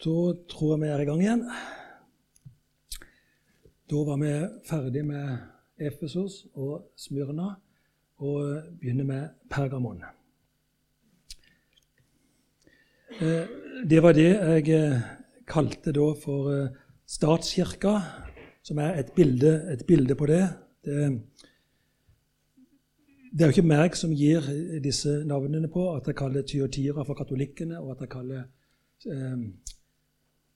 Da tror jeg vi er i gang igjen. Da var vi ferdig med Efesos og Smyrna og begynner med Pergamon. Eh, det var det jeg eh, kalte da for eh, statskirka, som er et bilde, et bilde på det. det. Det er jo ikke meg som gir disse navnene på, at jeg kaller Tyotira for katolikkene, og at jeg kaller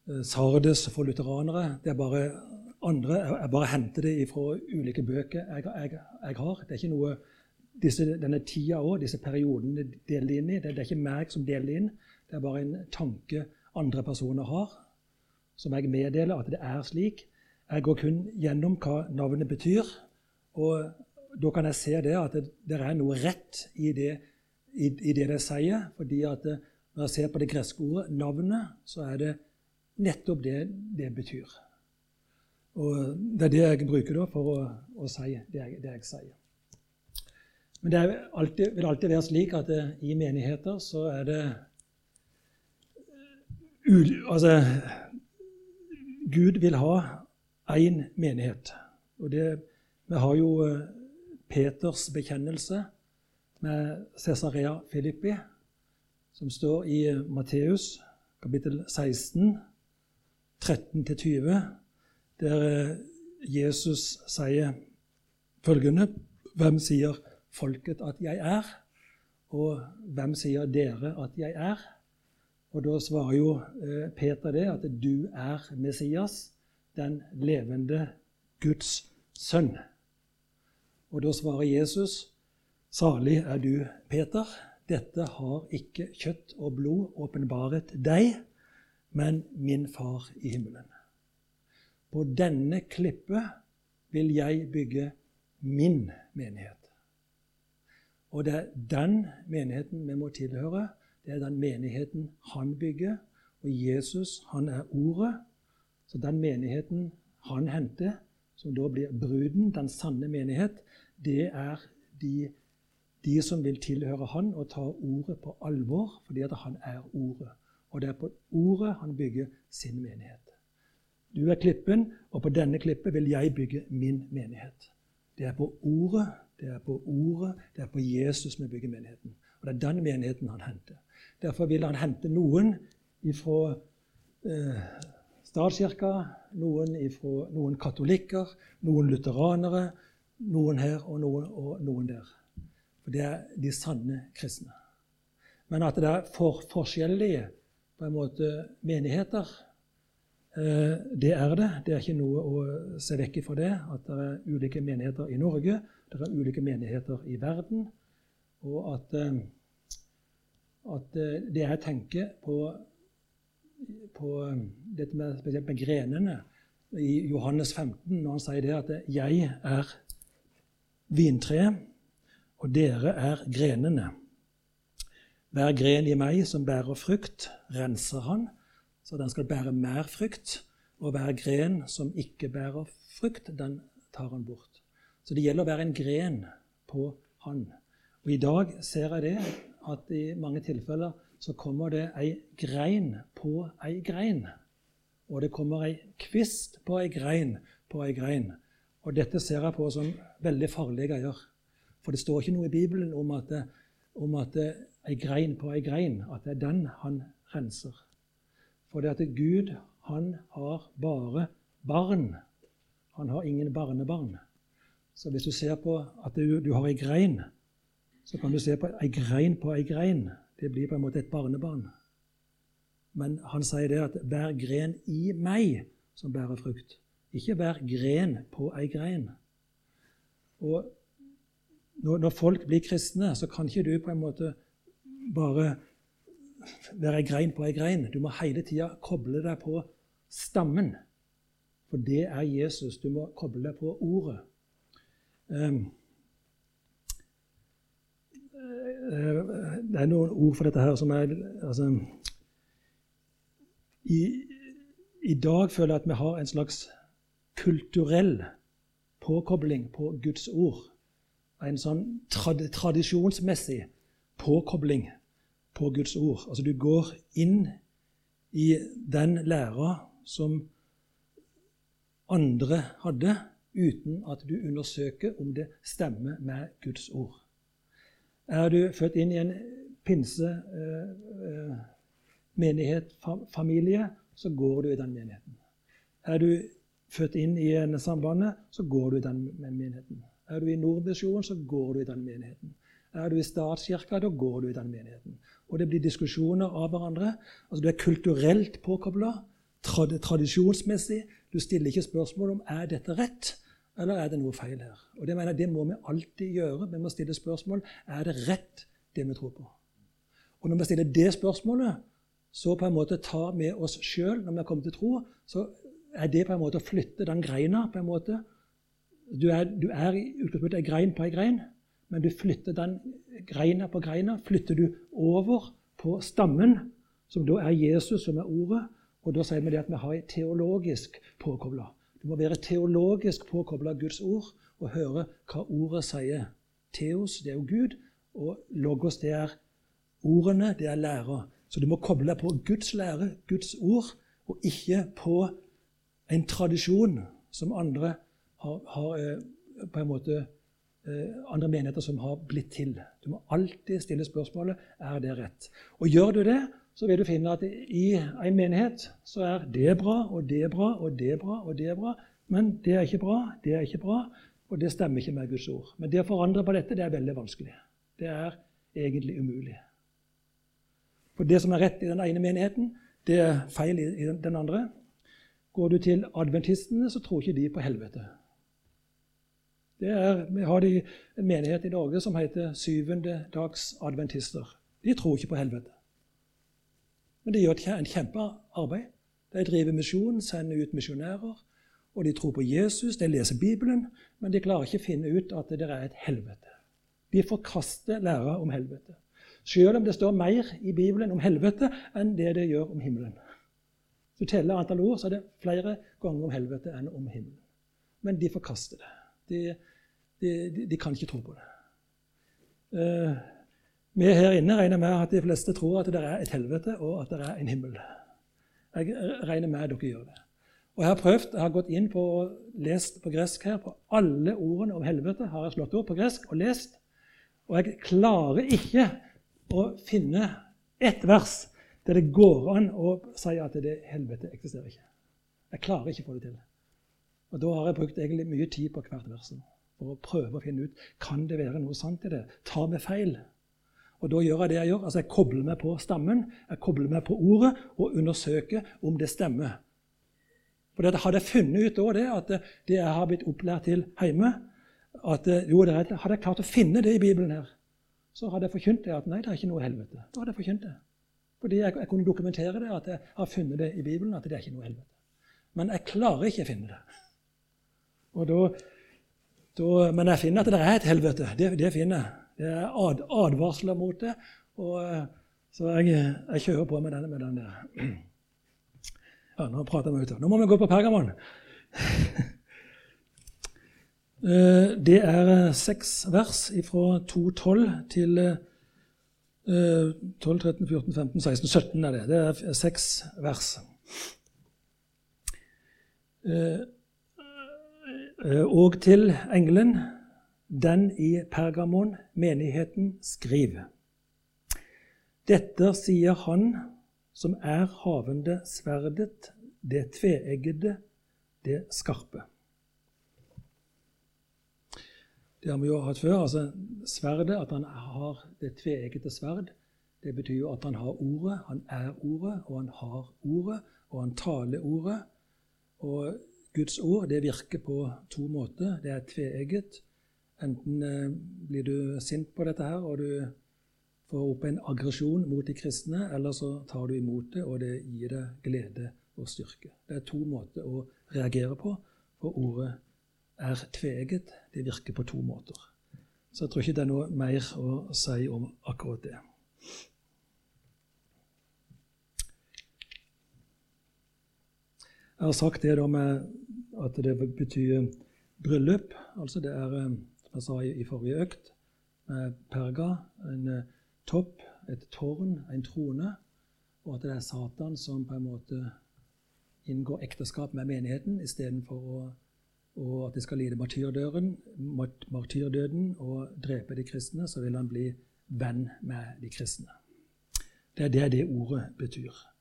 Sardes for lutheranere. Det er bare andre. Jeg bare henter det fra ulike bøker jeg, jeg, jeg har. Det er ikke noe disse, denne tida òg, disse periodene deler inn i. Det, det, er ikke meg som deler inn. Det er bare en tanke andre personer har, som jeg meddeler at det er slik. Jeg går kun gjennom hva navnet betyr. Og da kan jeg se det at det, det er noe rett i det, i, i det de sier. fordi at når jeg ser på det greske ordet 'navnet', så er det nettopp det det betyr. Og Det er det jeg bruker da for å, å si det jeg, det jeg, sier. Men det alltid, vil alltid være slik at det, i menigheter så er det Altså Gud vil ha én menighet. Og det, Vi har jo eh, Peters bekjennelse med Cesarea Filippi, som står i eh, Matteus kapittel 16 13-20, der eh, Jesus sier følgende Hvem sier folket at jeg er? Og hvem sier dere at jeg er? Og da svarer jo eh, Peter det, at du er Messias, den levende Guds sønn. Og da svarer Jesus, salig er du, Peter. Dette har ikke kjøtt og blod åpenbaret deg, men min far i himmelen. På denne klippet vil jeg bygge min menighet. Og det er den menigheten vi må tilhøre. Det er den menigheten han bygger. Og Jesus, han er Ordet. Så den menigheten han henter, som da blir bruden, den sanne menighet, det er de, de som vil tilhøre han og ta ordet på alvor, fordi at han er Ordet. Og det er på ordet han bygger sin menighet. Du er klippen, og på denne klippet vil jeg bygge min menighet. Det er på ordet, det er på ordet, det er på Jesus vi bygger menigheten. Og det er den menigheten han henter. Derfor vil han hente noen fra eh, statskirka, noen fra noen katolikker, noen lutheranere, noen her og noen, og noen der. For det er de sanne kristne. Men at det er for forskjellige på en måte menigheter. Eh, det er det. Det er ikke noe å se vekk fra det. At det er ulike menigheter i Norge, det er ulike menigheter i verden. Og at, eh, at eh, det jeg tenker på, på dette med, spesielt med grenene i Johannes 15, når han sier det at 'jeg er vintreet, og dere er grenene'. Hver gren i meg som bærer frukt, renser han, så den skal bære mer frukt. Og hver gren som ikke bærer frukt, den tar han bort. Så det gjelder å være en gren på han. Og i dag ser jeg det at i mange tilfeller så kommer det ei grein på ei grein. Og det kommer ei kvist på ei grein på ei grein. Og dette ser jeg på som veldig farlige greier. For det står ikke noe i Bibelen om at, om at ei grein på ei grein, at det er den han renser. For det at Gud, han har bare barn. Han har ingen barnebarn. Så hvis du ser på at du, du har ei grein, så kan du se på ei grein på ei grein. Det blir på en måte et barnebarn. Men han sier det at hver gren i meg som bærer frukt. Ikke hver gren på ei grein. Og når, når folk blir kristne, så kan ikke du på en måte bare være ei grein på ei grein. Du må hele tida koble deg på stammen. For det er Jesus. Du må koble deg på ordet. Um, det er noen ord for dette her som er altså, i, i, dag føler jeg at vi har en slags kulturell påkobling på Guds ord. En sånn trad, tradisjonsmessig påkobling på Guds ord. Altså du går inn i den læra som andre hadde, uten at du undersøker om det stemmer med Guds ord. Er du født inn i en pinse, eh, eh, familie, så går du i den menigheten. Er du født inn i en sambandet, så går du i den menigheten. Er du i Nordmisjonen, så går du i den menigheten. Er du i statskirka, da går du i den menigheten. Og det blir diskusjoner av hverandre. Altså Du er kulturelt påkobla, trad tradisjonsmessig. Du stiller ikke spørsmål om er dette rett eller er det noe feil her. Og Det mener jeg, det må vi alltid gjøre. Vi må stille spørsmål er det rett, det vi tror på. Og Når vi stiller det spørsmålet, så på en måte tar vi oss sjøl, når vi har kommet til tro, så er det på en måte å flytte den greina. på en måte. Du er, du er i utgangspunktet ei grein på ei grein, men du flytter den greina på greina flytter du over på stammen, som da er Jesus, som er ordet. Og da sier vi det at vi har teologisk påkobla. Du må være teologisk påkobla Guds ord og høre hva ordet sier. Teos, det er jo Gud, og logos, det er ordene, det er læra. Så du må koble på Guds lære, Guds ord, og ikke på en tradisjon som andre har, har eh, på en måte andre menigheter som har blitt til. Du må alltid stille spørsmålet er det rett. Og Gjør du det, så vil du finne at i en menighet så er det bra, og det er bra, og det er bra, og det er bra. Men det er ikke bra, det er ikke bra, og det stemmer ikke med Guds ord. Men det å forandre på dette, det er veldig vanskelig. Det er egentlig umulig. For det som er rett i den ene menigheten, det er feil i den andre. Går du til adventistene, så tror ikke de på helvete. Er, vi har en menighet i Norge som heter Syvende dags adventister. De tror ikke på helvete. Men de gjør en kjempearbeid. De driver misjon, sender ut misjonærer. Og de tror på Jesus, de leser Bibelen, men de klarer ikke å finne ut at det er et helvete. De forkaster læra om helvete. Selv om det står mer i Bibelen om helvete enn det det gjør om himmelen. Hvis du teller antall ord, så er det flere ganger om helvete enn om himmelen. Men de forkaster det. De, de, de, kan ikke tro på det. Uh, vi her inne regner med at de fleste tror at det er et helvete og at det er en himmel. Jeg regner med at dere gjør det. Og Jeg har prøvd, jeg har gått inn på og lest på gresk her. På alle ordene om helvete har jeg slått opp på gresk og lest. Og jeg klarer ikke å finne ett vers der det går an å si at det helvete eksisterer ikke. Jeg klarer ikke å få det til. Og Da har jeg brukt egentlig mye tid på hvert vers å prøve å finne ut kan det være noe sant i det. Tar vi feil? Og Da gjør jeg det jeg gjør. altså Jeg kobler meg på stammen, jeg kobler meg på ordet og undersøker om det stemmer. For det Hadde jeg funnet ut det, at det jeg har blitt opplært til hjemme at jo, det Hadde jeg klart å finne det i Bibelen her, så hadde jeg forkynt det at nei, det er ikke noe helvete. Da hadde jeg forkynt det. Fordi jeg, jeg kunne dokumentere det, at jeg har funnet det i Bibelen, at det er ikke noe helvete. Men jeg klarer ikke å finne det. Og da, da, men jeg finner at det er et helvete. Det, det finner jeg. Det er ad, advarsler mot det. Og, så jeg, jeg, kjører på med denne med den der. Ja, nå prater vi ute. Nå må vi gå på Pergamon. Eh, det er seks vers fra 2.12 til 12, 13, 14, 15, 16, 17 er det. Det er seks vers. Eh, og til engelen, den i Pergamon, menigheten, skriv. Dette sier han som er havende sverdet, det tveeggede, det skarpe. Det har vi jo hatt før. altså Sverdet, at han har det tveeggede sverd, det betyr jo at han har ordet, han er ordet, og han har ordet, og han taler ordet. Og Guds ord det virker på to måter. Det er tveegget. Enten eh, blir du sint på dette her, og du får opp en aggresjon mot de kristne, eller så tar du imot det, og det gir deg glede og styrke. Det er to måter å reagere på, for ordet er tveegget. Det virker på to måter. Så jeg tror ikke det er noe mer å si om akkurat det. Jeg har sagt det da med at det betyr bryllup. Altså det er, eh, som jeg sa i forrige økt, perga, en eh, topp, et tårn, en trone. og at det er Satan som på en måte inngår ekteskap med menigheten istedenfor å og at de skal lide martyrdøden og drepe de kristne, så vil han bli venn med de kristne. Det er det det ordet betyr.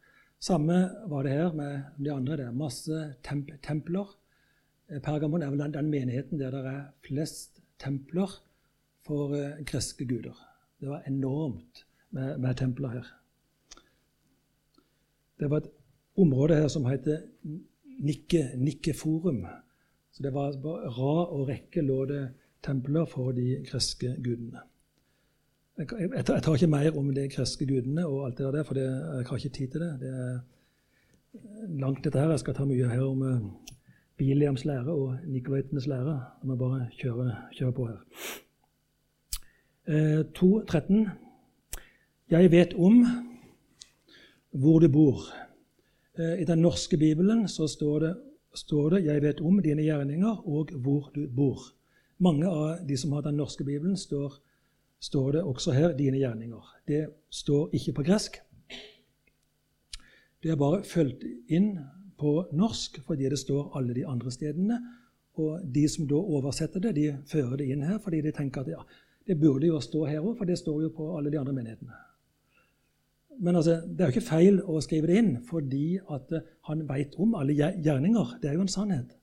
Samme var det her med de andre. Det er masse temp templer. Eh, Pergamon er vel den, den, menigheten der det er flest templer for uh, greske guder. Det var enormt med, med templer her. Det var et område her som heter Nikke, Nikkeforum. Så det var på rad og rekke lå det templer for de greske gudene. Jeg, jeg, jeg, tar ikke mer om de kreske gudene og alt det der, for det, jeg har ikke tid til det. Det er langt, dette her. Jeg skal ta mye her om uh, Biliams lære og Nikolaitenes lære. Jeg må bare kjøre, kjøre på her. Uh, 2.13. Jeg vet om hvor du bor. Uh, I den norske bibelen så står det, står det 'Jeg vet om dine gjerninger og hvor du bor'. Mange av de som har den norske bibelen, står, står det også her 'dine gjerninger'. Det står ikke på gresk. Det er bare fulgt inn på norsk fordi det står alle de andre stedene. Og de som da oversetter det, de fører det inn her fordi de tenker at ja, det burde jo stå her òg, for det står jo på alle de andre menighetene. Men altså, det er jo ikke feil å skrive det inn fordi at han veit om alle gjerninger. Det er jo en sannhet.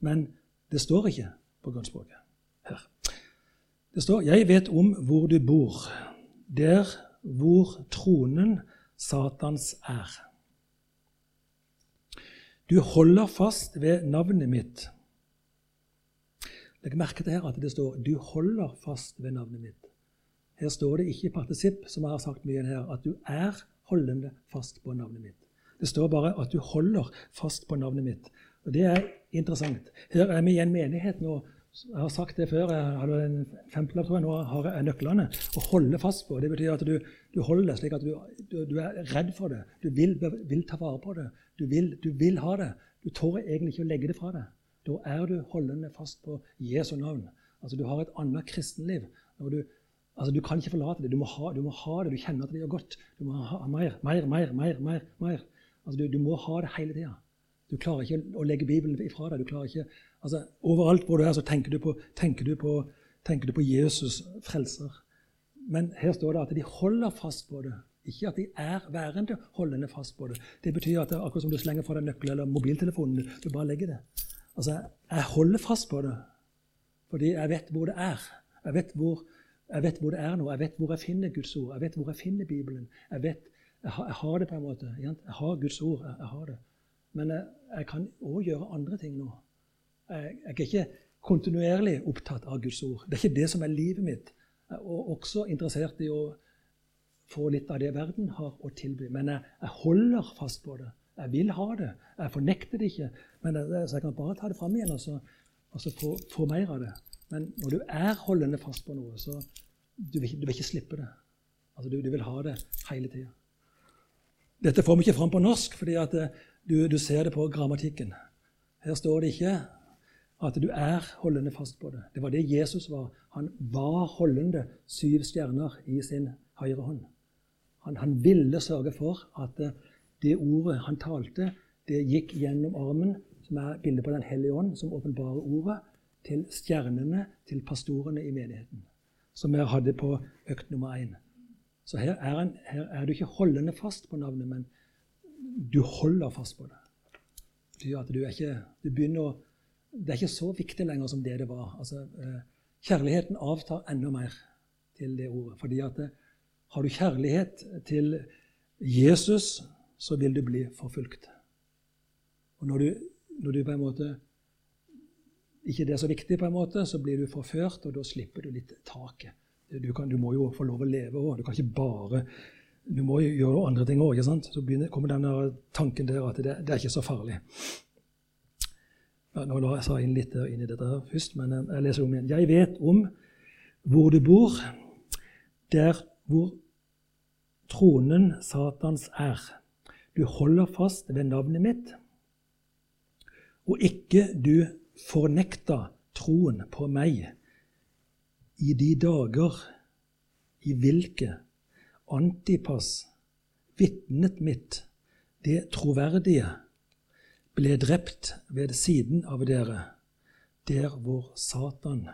Men det står ikke på grunnspråket her. Det står 'Jeg vet om hvor du bor', der hvor tronen Satans er. Du holder fast ved navnet mitt. Legg merke til her at det står 'du holder fast ved navnet mitt'. Her står det ikke i partisipp, som jeg har sagt mye her, at du er holdende fast på navnet mitt. Det står bare at du holder fast på navnet mitt. Og Det er interessant. Her er vi i en menighet nå jeg har sagt det før, jeg hadde en femtelapp, tror jeg, nå har jeg nøklene. Å holde fast på. Det betyr at du, du holder det slik at du, du, du, er redd for det. Du vil, vil ta vare på det. Du vil, du vil, ha det. Du tør egentlig ikke å legge det fra deg. Da er du holdende fast på Jesu navn. Altså Du har et annet kristenliv. Du, altså, du kan ikke forlate det. Du må, ha, du må ha det. Du kjenner at det gjør godt. Du må ha mer, mer, mer, mer. mer, mer. Altså, du, må ha det hele tida. Du klarer ikke å legge Bibelen ifra deg. Du ikke, altså, overalt hvor du er, så tenker du, på, tenker, du på, tenker du på Jesus, frelser. Men her står det at de holder fast på det. Ikke at de er værende holdende fast på det. Det betyr at det er akkurat som du slenger fra deg nøkkelen eller mobiltelefonen. Du bare legger det. Altså, Jeg holder fast på det fordi jeg vet hvor det er. Jeg vet hvor, jeg vet hvor det er nå. Jeg vet hvor jeg finner Guds ord. Jeg vet hvor jeg finner Bibelen. Jeg vet, jeg har, jeg har det på en måte. Jeg har Guds ord. Jeg har det. Men jeg, jeg kan òg gjøre andre ting nå. Jeg, jeg, er ikke kontinuerlig opptatt av Guds ord. Det er ikke det som er livet mitt. Jeg er også interessert i å få litt av det verden har å tilby. Men jeg, jeg holder fast på det. Jeg vil ha det. Jeg fornekter det ikke. Men jeg, så jeg kan bare ta det fram igjen og så, og så få, få, mer av det. Men når du er holdende fast på noe, så du vil, du vil ikke slippe det. Altså, du, du vil ha det hele tida. Dette får vi ikke fram på norsk, fordi at du, du ser det på grammatikken. Her står det ikke at du er holdende fast på det. Det var det Jesus var. Han var holdende syv stjerner i sin høyre hånd. Han, han ville sørge for at det ordet han talte, det gikk gjennom armen, som er bildet på Den hellige ånd, som åpenbarer ordet, til stjernene, til pastorene i menigheten. Som vi hadde på økt nummer én. Så her er, han, her er, du ikke holdende fast på navnet, men du holder fast på det. Det at du er ikke, du å, Det er ikke så viktig lenger som det det var. Altså, eh, kjærligheten avtar enda mer til det ordet. fordi at eh, har du kjærlighet til Jesus, så vil du bli forfulgt. Og når du, når du på en måte ikke det er så viktig, på en måte, så blir du forført, og da slipper du litt taket. Du, kan, du må jo få lov å leve òg. Du kan ikke bare du må jo gjøre andre ting òg. Så begynner, kommer denne tanken der at det, det er ikke så farlig. Ja, nå la jeg sa inn litt inn i dette her først, men jeg leser om igjen. Jeg vet om hvor du bor, der hvor tronen Satans er. Du holder fast ved navnet mitt, og ikke du fornekta troen på meg i de dager i hvilke Antipas vitnet mitt, det troverdige, ble drept ved siden av dere, der hvor Satan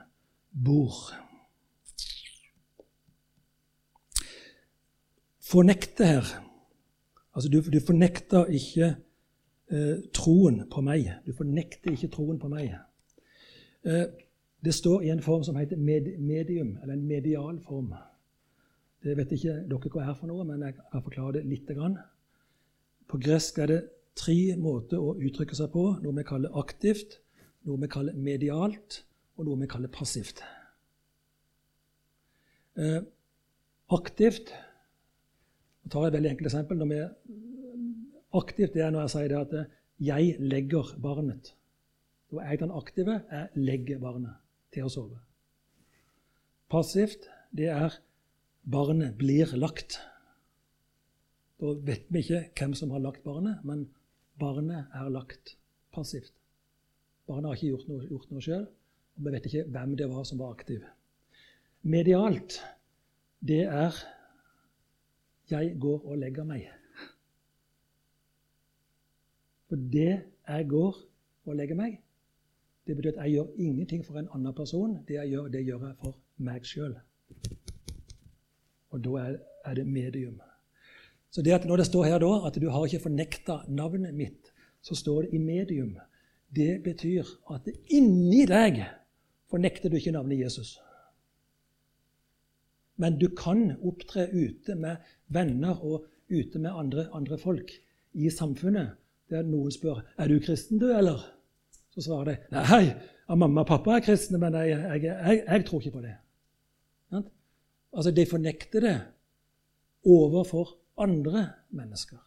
bor. Fornekte her Altså, du, du fornekter ikke eh, troen på meg. Du fornekter ikke troen på meg. Eh, det står i en form som heter med, medium, eller en medial form. Det vet ikke dere hva er for noe, men jeg kan forklare det litt. På gresk er det tre måter å uttrykke seg på. Noe vi kaller aktivt, noe vi kaller medialt, og noe vi kaller passivt. Eh, aktivt jeg tar et veldig enkelt eksempel. Når vi aktivt det er når jeg sier at 'jeg legger barnet'. Da er jeg den aktive. Jeg legger barnet til å sove. Passivt det er 'barnet blir lagt'. Da vet vi ikke hvem som har lagt barnet, men barnet er lagt passivt. Barnet har ikke gjort noe, gjort noe sjøl, og vi vet ikke hvem det var som var aktiv. Medialt det er 'jeg går og legger meg'. For det jeg går og legger meg, det betyr at jeg gjør ingenting for en annen person. Det jeg gjør, det gjør jeg for meg sjøl. Og da er, er, det medium. Så det at når det står her da, at du har ikke fornekta navnet mitt, så står det i medium. Det betyr at inni deg fornekter du ikke navnet Jesus. Men du kan opptre ute med venner og ute med andre, andre folk i samfunnet. Der noen spør er du kristen, du, eller? Så svarer de nei, mamma og pappa er kristne, men jeg, jeg, jeg, jeg tror ikke på det. Altså, De fornekter det overfor andre mennesker.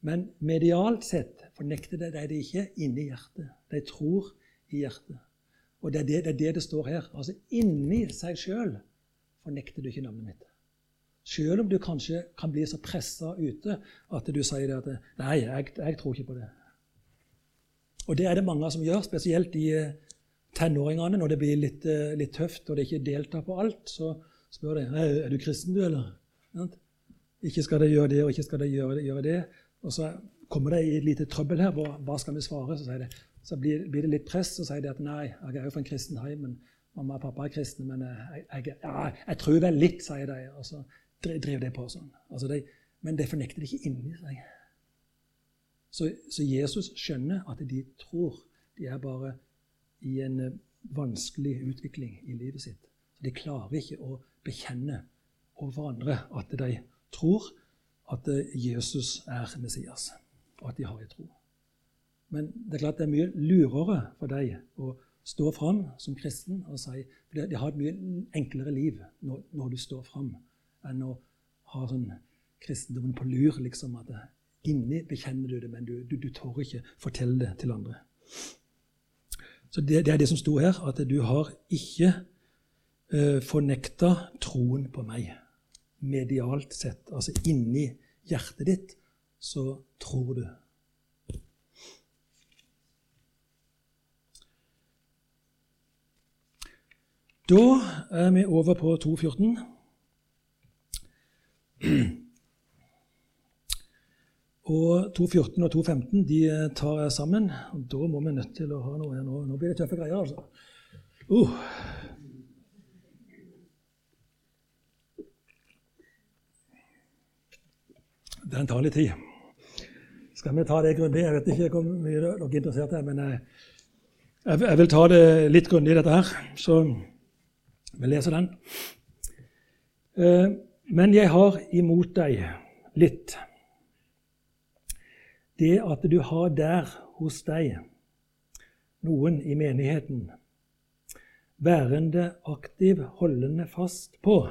Men medialt sett fornekter de det ikke inni hjertet. De tror i hjertet. Og det er det det, er det, det står her. Altså inni seg sjøl fornekter du ikke navnet mitt. Selv om du kanskje kan bli så pressa ute at du sier at 'Nei, jeg, jeg, tror ikke på det'. Og det er det mange som gjør, spesielt i eh, tenåringene. Når det blir litt, eh, litt tøft og de ikke deltar på alt, så spør de 'Er du kristen, du, eller?' Ikke skal de gjøre det, og ikke skal de gjøre det. Gjøre det. Og så kommer de i et lite trøbbel her. Hva skal vi svare? Så, de, så blir, blir, det litt press, så sier de at 'nei, jeg er jo fra en kristen heim', men Mamma og pappa er kristne, men jeg, jeg, ja, jeg tror vel litt, sier de. Og så driver de på sånn. Altså de, men det fornekter de ikke inni seg. Så, så, Jesus skjønner at de tror. De er bare i en eh, vanskelig utvikling i livet sitt. De klarer ikke å bekjenne overfor andre at de tror at eh, Jesus er Messias, og at de har en tro. Men det er klart det er mye lurere for deg å stå fram som kristen og si For de har et mye enklere liv når, når du står fram, enn å ha sånn kristendommen på lur. liksom at Inni bekjenner du det, men du, du, du tør ikke fortelle det til andre. Så det, det er det som sto her, at du har ikke fornekta troen på meg. Medialt sett. Altså inni hjertet ditt så tror du Da er vi over på 2.14. Og 2.14 og 2.15 de tar jeg sammen. og Da må vi nødt til å ha noe her nå. Nå blir det tøffe greier, altså. Uh. Den tar litt tid. Skal vi ta det grundig? Jeg vet ikke hvor mye dere er interessert i, men jeg, jeg vil ta det litt grundig, dette her. Så vi leser den. Eh, men jeg har imot deg litt det at du har der hos deg noen i menigheten værende aktiv, holdende fast på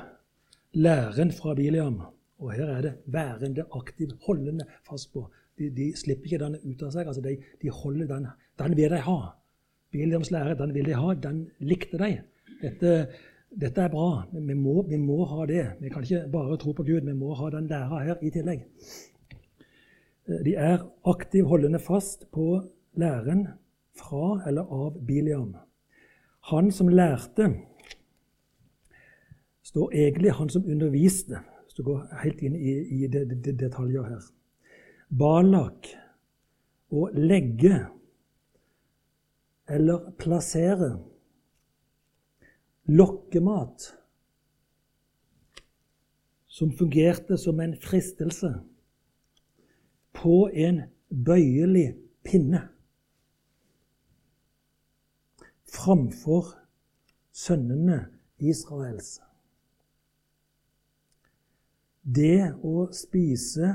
læren fra Biliam. Og her er det 'værende aktiv, holdende fast på'. De, de slipper ikke den ut av seg. altså De, de holder den. Den vil de ha. Biliams lære den vil de ha. Den likte de. Dette dette er bra, vi må, vi må, ha det. Vi kan ikke bare tro på Gud, vi må ha den læra her i tillegg. Eh, de er aktivt holdende fast på læren fra eller av Biliam. Han som lærte, står egentlig han som underviste. Hvis du går helt inn i, i de, de, de detaljer her. Balak å legge eller plassere lokkemat som fungerte som en fristelse på en bøyelig pinne framfor sønnene Israels. Det å spise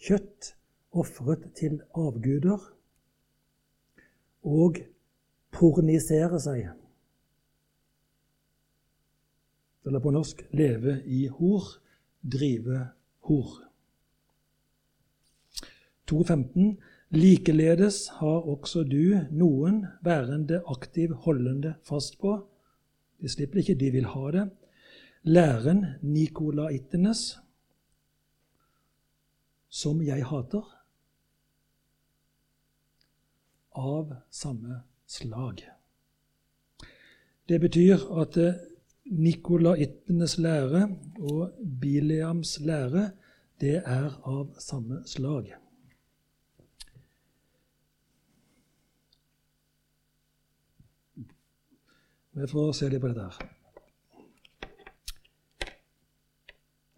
kjøtt ofret til avguder og pornisere seg Eller på norsk leve i hor, drive hor. 2.15. Likeledes har også du noen værende aktiv holdende fast på. De slipper ikke, de vil ha det. Læren nikolaitenes, som jeg hater, av samme slag. Det betyr at eh, nikolaitenes lære og Bileams lære det er av samme slag. Vi får se litt på dette her.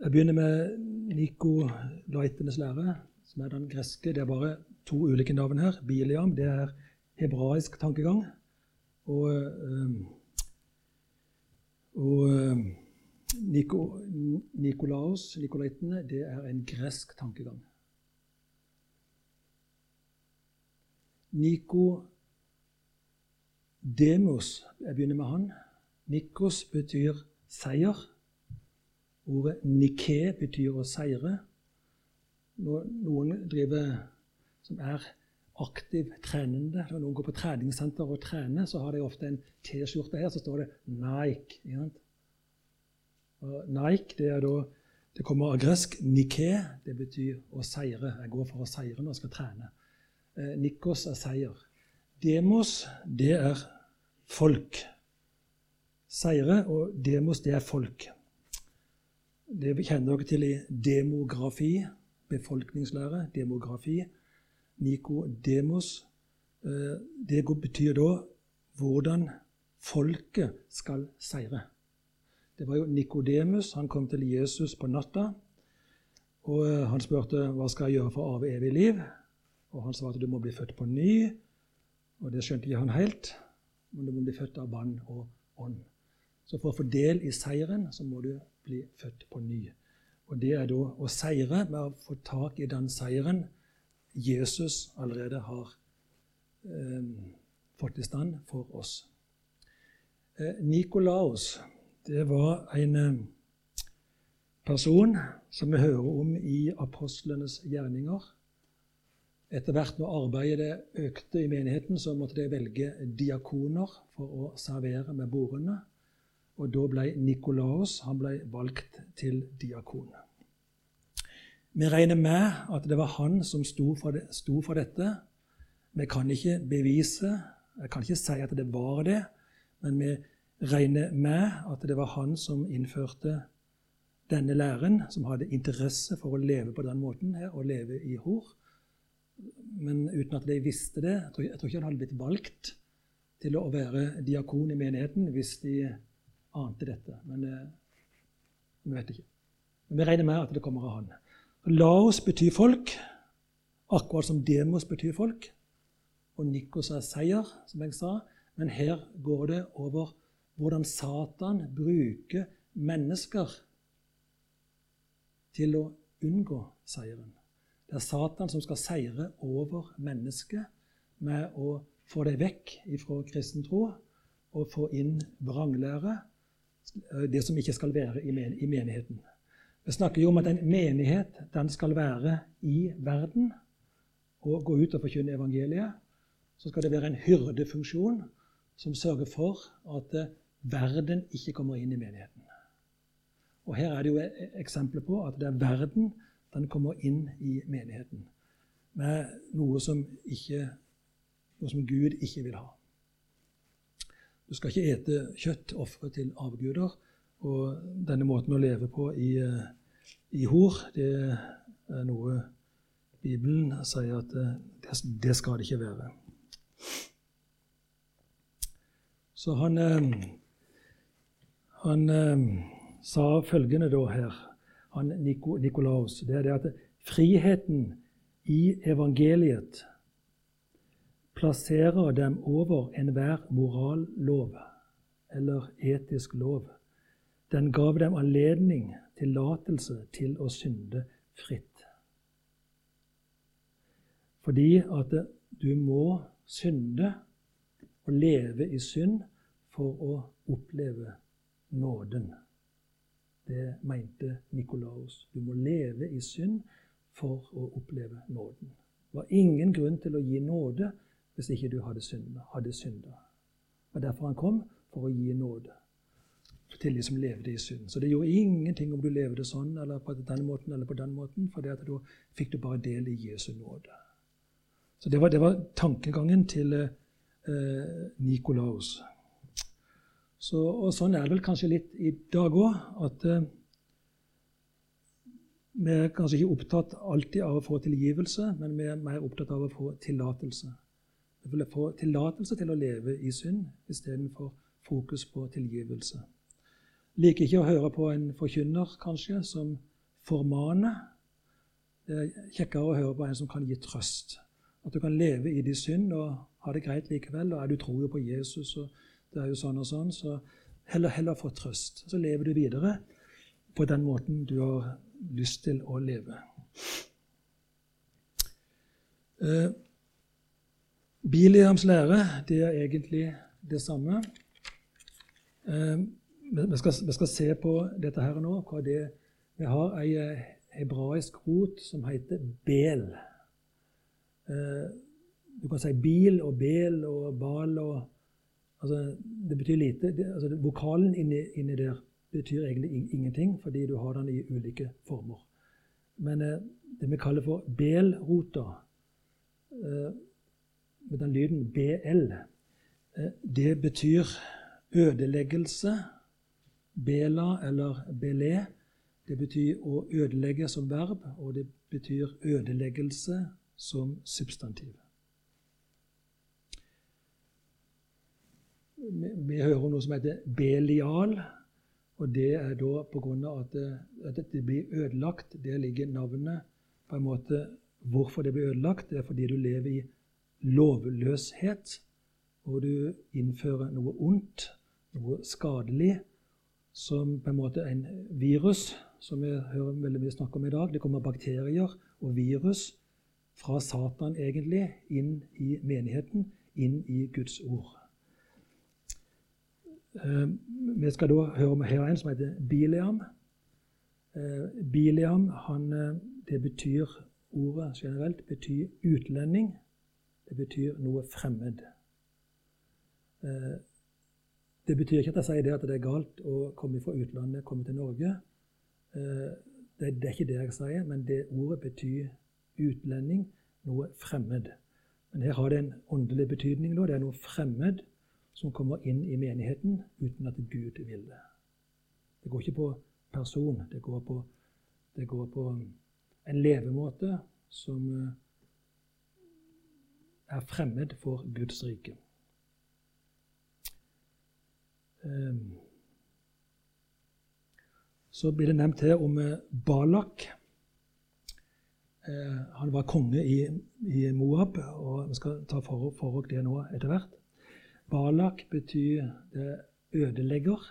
Jeg begynner med nikolaitenes lære, som er den greske. Det er bare to ulike navn her. Biliam det er hebraisk tankegang. Og, eh, og eh, Niko, Nikolaos, nikolaitene, det er en gresk tankegang. Nikodemos, jeg begynner med han. Nikos betyr seier. Ordet nike betyr å seire. Noen driver som er aktiv trenende. Når noen går på treningssenter og trener, så har de ofte en T-skjorte her, så står det Nike. Nike det, er da, det kommer av gresk. Nike det betyr å seire. Jeg går for å seire når jeg skal trene. Eh, Nikos er seier. Demos, det er folk. Seire og demos, det er folk. Det kjenner dere til i demografi, befolkningslære. Demografi. Nikodemos. Eh, det betyr da hvordan folket skal seire. Det var jo Nikodemus. Han kom til Jesus på natta. og eh, Han spurte hva skal jeg gjøre for å arve evig liv. Og Han svarte du må bli født på ny. Og Det skjønte ikke han helt, men du må bli født av vann og ånd. Så for å få del i seieren, så må du bli født på ny. Og det er da å seire med å få tak i den seieren Jesus allerede har eh, fått i stand for oss. Eh, Nikolaus det var en eh, person som vi hører om i apostlenes gjerninger. Etter hvert når arbeidet økte i menigheten, så måtte de velge diakoner for å servere med bordene. Og da ble Nikolaus han ble valgt til diakon. Vi regner med at det var han som sto for, det, sto for dette. Vi kan ikke bevise, jeg kan ikke si at det var det, men vi regner med at det var han som innførte denne læren, som hadde interesse for å leve på den måten her, og leve i hor. Men uten at de visste det. Jeg tror ikke han hadde blitt valgt til å være diakon i menigheten hvis de ante dette. Men eh, vi vet ikke. Men vi regner med at det kommer av han. Laos betyr folk, akkurat som demos betyr folk. Og Nikos er seier, som jeg sa. Men her går det over hvordan Satan bruker mennesker til å unngå seieren. Det er Satan som skal seire over mennesket med å få dem vekk ifra kristen tro og få inn vranglære, det som ikke skal være i menigheten. Vi snakker jo om at en menighet den skal være i verden og gå ut og forkynne evangeliet. Så skal det være en hyrdefunksjon som sørger for at eh, verden ikke kommer inn i menigheten. Og Her er det jo eksempler på at det er verden den kommer inn i menigheten med noe som, ikke, noe som Gud ikke vil ha. Du skal ikke ete kjøtt ofret til avguder. Og denne måten å leve på i, eh, i hor, det er noe Bibelen sier at det, det skal det ikke være. Så han, eh, han eh, sa følgende da her, han Nikolaus, det er det at friheten i evangeliet plasserer dem over enhver morallov eller etisk lov. Den gav dem anledning, tillatelse, til å synde fritt. Fordi at du må synde og leve i synd for å oppleve nåden. Det mente Nikolaus. Du må leve i synd for å oppleve nåden. Det var ingen grunn til å gi nåde hvis ikke du hadde synda. Hadde synda. Og derfor han kom, for å gi nåde til de som levde i synd. Så det gjorde ingenting om du levde sånn eller på den måten eller på den måten, for da fikk du bare del i Jesu nåde. Så det var, det var tankegangen til eh, Nikolaus. Så, og sånn er det vel kanskje litt i dag òg, at eh, vi er kanskje ikke opptatt alltid av å få tilgivelse, men vi er mer opptatt av å få tillatelse. Vi vil få tillatelse til å leve i synd istedenfor fokus på tilgivelse. Liker ikke å høre på en forkynner kanskje, som formaner. Det er kjekkere å høre på en som kan gi trøst. At du kan leve i din synd og ha det greit likevel. Og er du tror på Jesus, og det er jo sånn og sånn, så heller, heller få trøst. Så lever du videre på den måten du har lyst til å leve. Eh, Biliams lære det er egentlig det samme. Eh, vi, skal, vi, skal, se på dette her nå. hva det Vi har ei eh, hebraisk rot som heter bel. Eh, du kan si bil og bel og bal og altså, Det betyr lite. Det, altså, vokalen inni, inni, der betyr egentlig ingenting, fordi du har den i ulike former. Men eh, det vi kaller for bel-rota, eh, med den lyden BL, eh, det betyr ødeleggelse. Bela eller belé, det betyr å ødelegge som verb, og det betyr ødeleggelse som substantiv. Vi hører noe som heter belial, og det er da pga. At, at det blir ødelagt. Der ligger navnet på en måte Hvorfor det blir ødelagt, det er fordi du lever i lovløshet, og du innfører noe ondt, noe skadelig, som på en måte en virus, som vi hører veldig mye snakk om i dag. Det kommer bakterier og virus fra Satan egentlig inn i menigheten, inn i Guds ord. Eh, vi skal da høre om her en som heter Bileam. Eh, Bileam, han, eh, det betyr Ordet generelt betyr utlending. Det betyr noe fremmed. Det betyr ikke at jeg sier det at det er galt å komme fra utlandet, komme til Norge. Det, det er ikke det jeg sier, men det ordet betyr utlending, noe fremmed. Men her har det en åndelig betydning. Det er noe fremmed som kommer inn i menigheten uten at Gud vil det. Det går ikke på person, det går på, det går på en levemåte som eh, er fremmed for Guds rike. Ehm, så blir det nevnt her om eh, Balak. Eh, han var konge i, i Moab, og vi skal ta for, oss det nå etter hvert. Balak betyr det ødelegger,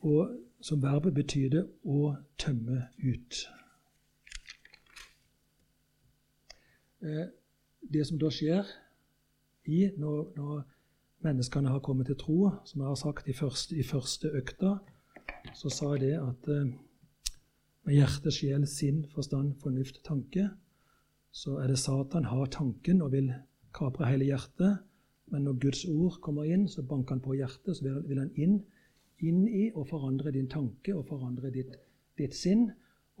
og som verb betyr det å tømme ut. Det som da skjer i når, når menneskene har kommet til tro, som jeg har sagt i første, i første økta, så sa jeg det at eh, med hjerte, sjel, sinn, forstand, fornuft, tanke, så er det Satan har tanken og vil kapre hele hjertet. Men når Guds ord kommer inn, så banker han på hjertet, så vil han inn, inn i og forandre din tanke og forandre ditt, ditt sinn.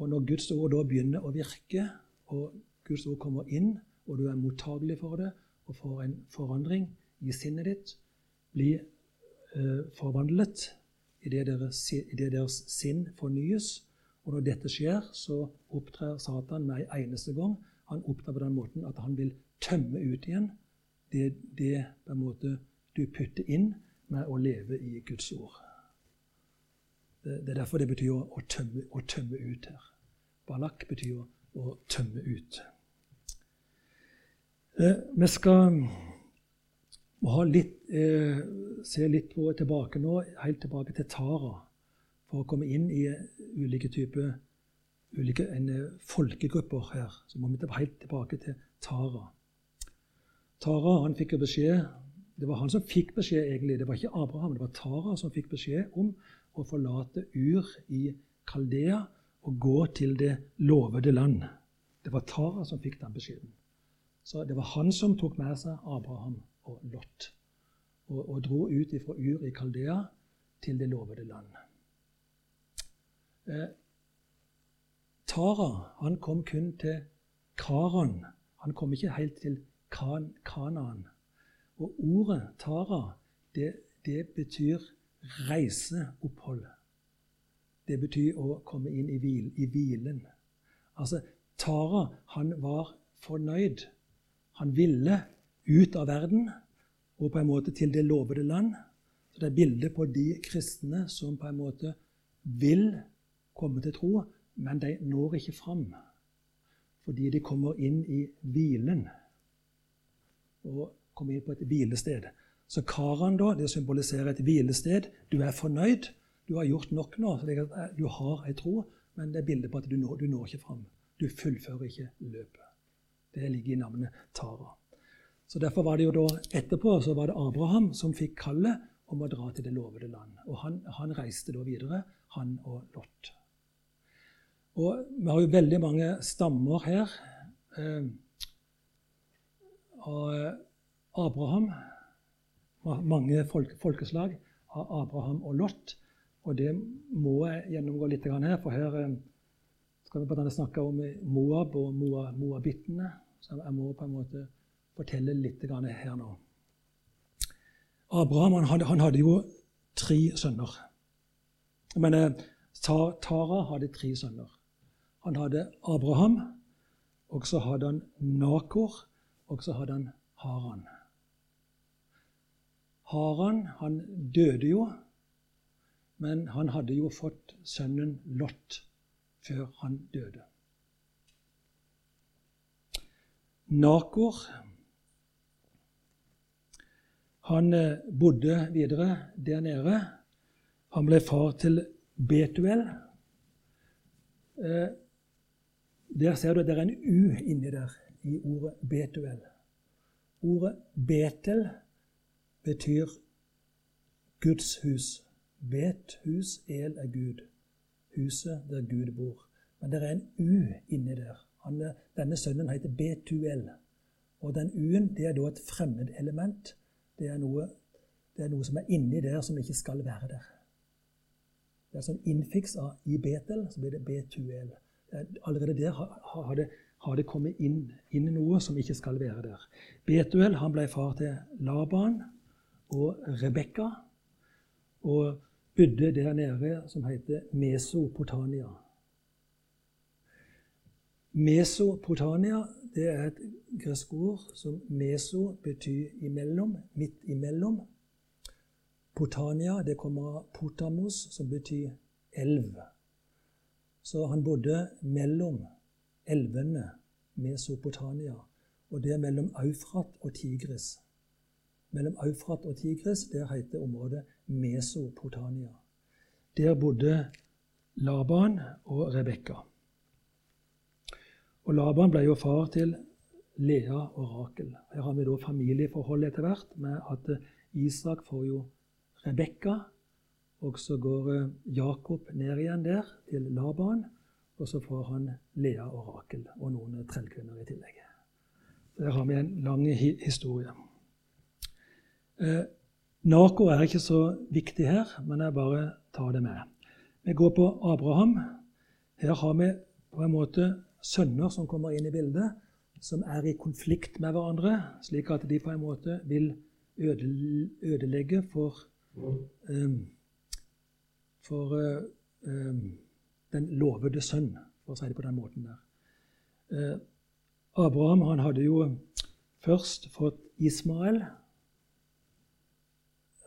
Og når Guds ord da begynner å virke, og Guds ord kommer inn, og du er mottagelig for det, og får en forandring i sinnet ditt, blir eh, forvandlet idet deres, i det deres sinn fornyes, Og når dette skjer, så opptrer Satan med en eneste gang. Han opptrer på den måten at han vil tømme ut igjen det, det på en måte du putter inn med å leve i Guds ord. Det er derfor det betyr å, å, tømme, å tømme, ut her. Balak betyr å tømme ut. Eh, vi skal litt, eh, se litt på tilbake nå, helt tilbake til Tara, for å komme inn i ulike typer ulike folkegrupper her. Så må vi helt tilbake til Tara. Tara han fikk jo beskjed Det var han som fikk beskjed, egentlig. Det var ikke Abraham, det var Tara som fikk beskjed om å forlate Ur i Kaldea og gå til det lovede land. Det var Tara som fikk den beskjeden. Så det var han som tok med seg Abraham og Lot og, og dro ut fra Ur i Kaldea til det lovede land. Eh, Tara han kom kun til Karan. Han kom ikke helt til kan, Kanaan. Og ordet Tara, det, det betyr reiseopphold. Det betyr å komme inn i, hvil, i hvilen. Altså, Tara, han var fornøyd. Han ville ut av verden og på en måte til det lovede land. Så Det er bildet på de kristne som på en måte vil komme til tro, men de når ikke fram. Fordi de kommer inn i hvilen og kommer inn på et hvilested. Så Karan da, det symboliserer et hvilested. Du er fornøyd. Du har gjort nok nå. Eh, du har ei tro, men det er bildet på at du når, du når ikke fram. Du fullfører ikke løpet. Det ligger i navnet Tara. Så Derfor var det jo da etterpå så var det Abraham som fikk kallet om å dra til det lovede land. Og han, han reiste da videre, han og Lot. Og Vi har jo veldig mange stammer her. Eh, av eh, Abraham. Mange folk, folkeslag av Abraham og Lot. Og det må jeg gjennomgå litt her, for her eh, skal vi bl.a. snakke om Moab og moabittene. Så jeg må på en måte fortelle litt her nå. Abraham han han hadde jo tre sønner. Men eh, Tara hadde tre sønner. Han hadde Abraham, og så hadde han Nakor, og så hadde han Haran. Haran han døde jo, men han hadde jo fått sønnen Lot før han døde. Nakor han eh, bodde videre der nede. Han ble far til Betuel. Eh, der ser du at det er en U inni der i ordet Betuel. Ordet Betel betyr Guds hus. Bet-hus, el er Gud. Huset der Gud bor. Men det er en U inni der. Han, denne sønnen heter Betuel. Og den U-en det er da et fremmedelement. Det er noe, det er noe som er inni der, som ikke skal være der. Det er sånn innfiks av i Betel, så blir det Betuel. Allerede der har, det har det kommet inn, inn, noe som ikke skal være der. Betuel han ble far til Laban og Rebekka og bodde der nede som heter Mesopotania. Mesopotania det er et gresk ord som meso betyr imellom, midt imellom. Potania det kommer av potamos, som betyr elv. Så han bodde mellom elvene Mesopotamia. Og det er mellom Eufrat og Tigris. Mellom Eufrat og Tigris der heter området Mesopotamia. Der bodde Laban og Rebekka. Og Laban ble jo far til Lea og Rakel. Her har vi da familieforhold etter hvert med at Isak får jo Rebekka. Og så går Jakob ned igjen der til Laban. Og så får han Lea og Rakel og noen trellkvinner i tillegg. Der har vi en lang historie. Nako er ikke så viktig her, men jeg bare tar det med. Vi går på Abraham. Her har vi på en måte sønner som kommer inn i bildet, som er i konflikt med hverandre, slik at de på en måte vil ødelegge for, um, for um, den lovede sønn, for å si det på den måten der. Uh, Abraham han hadde jo først fått Ismael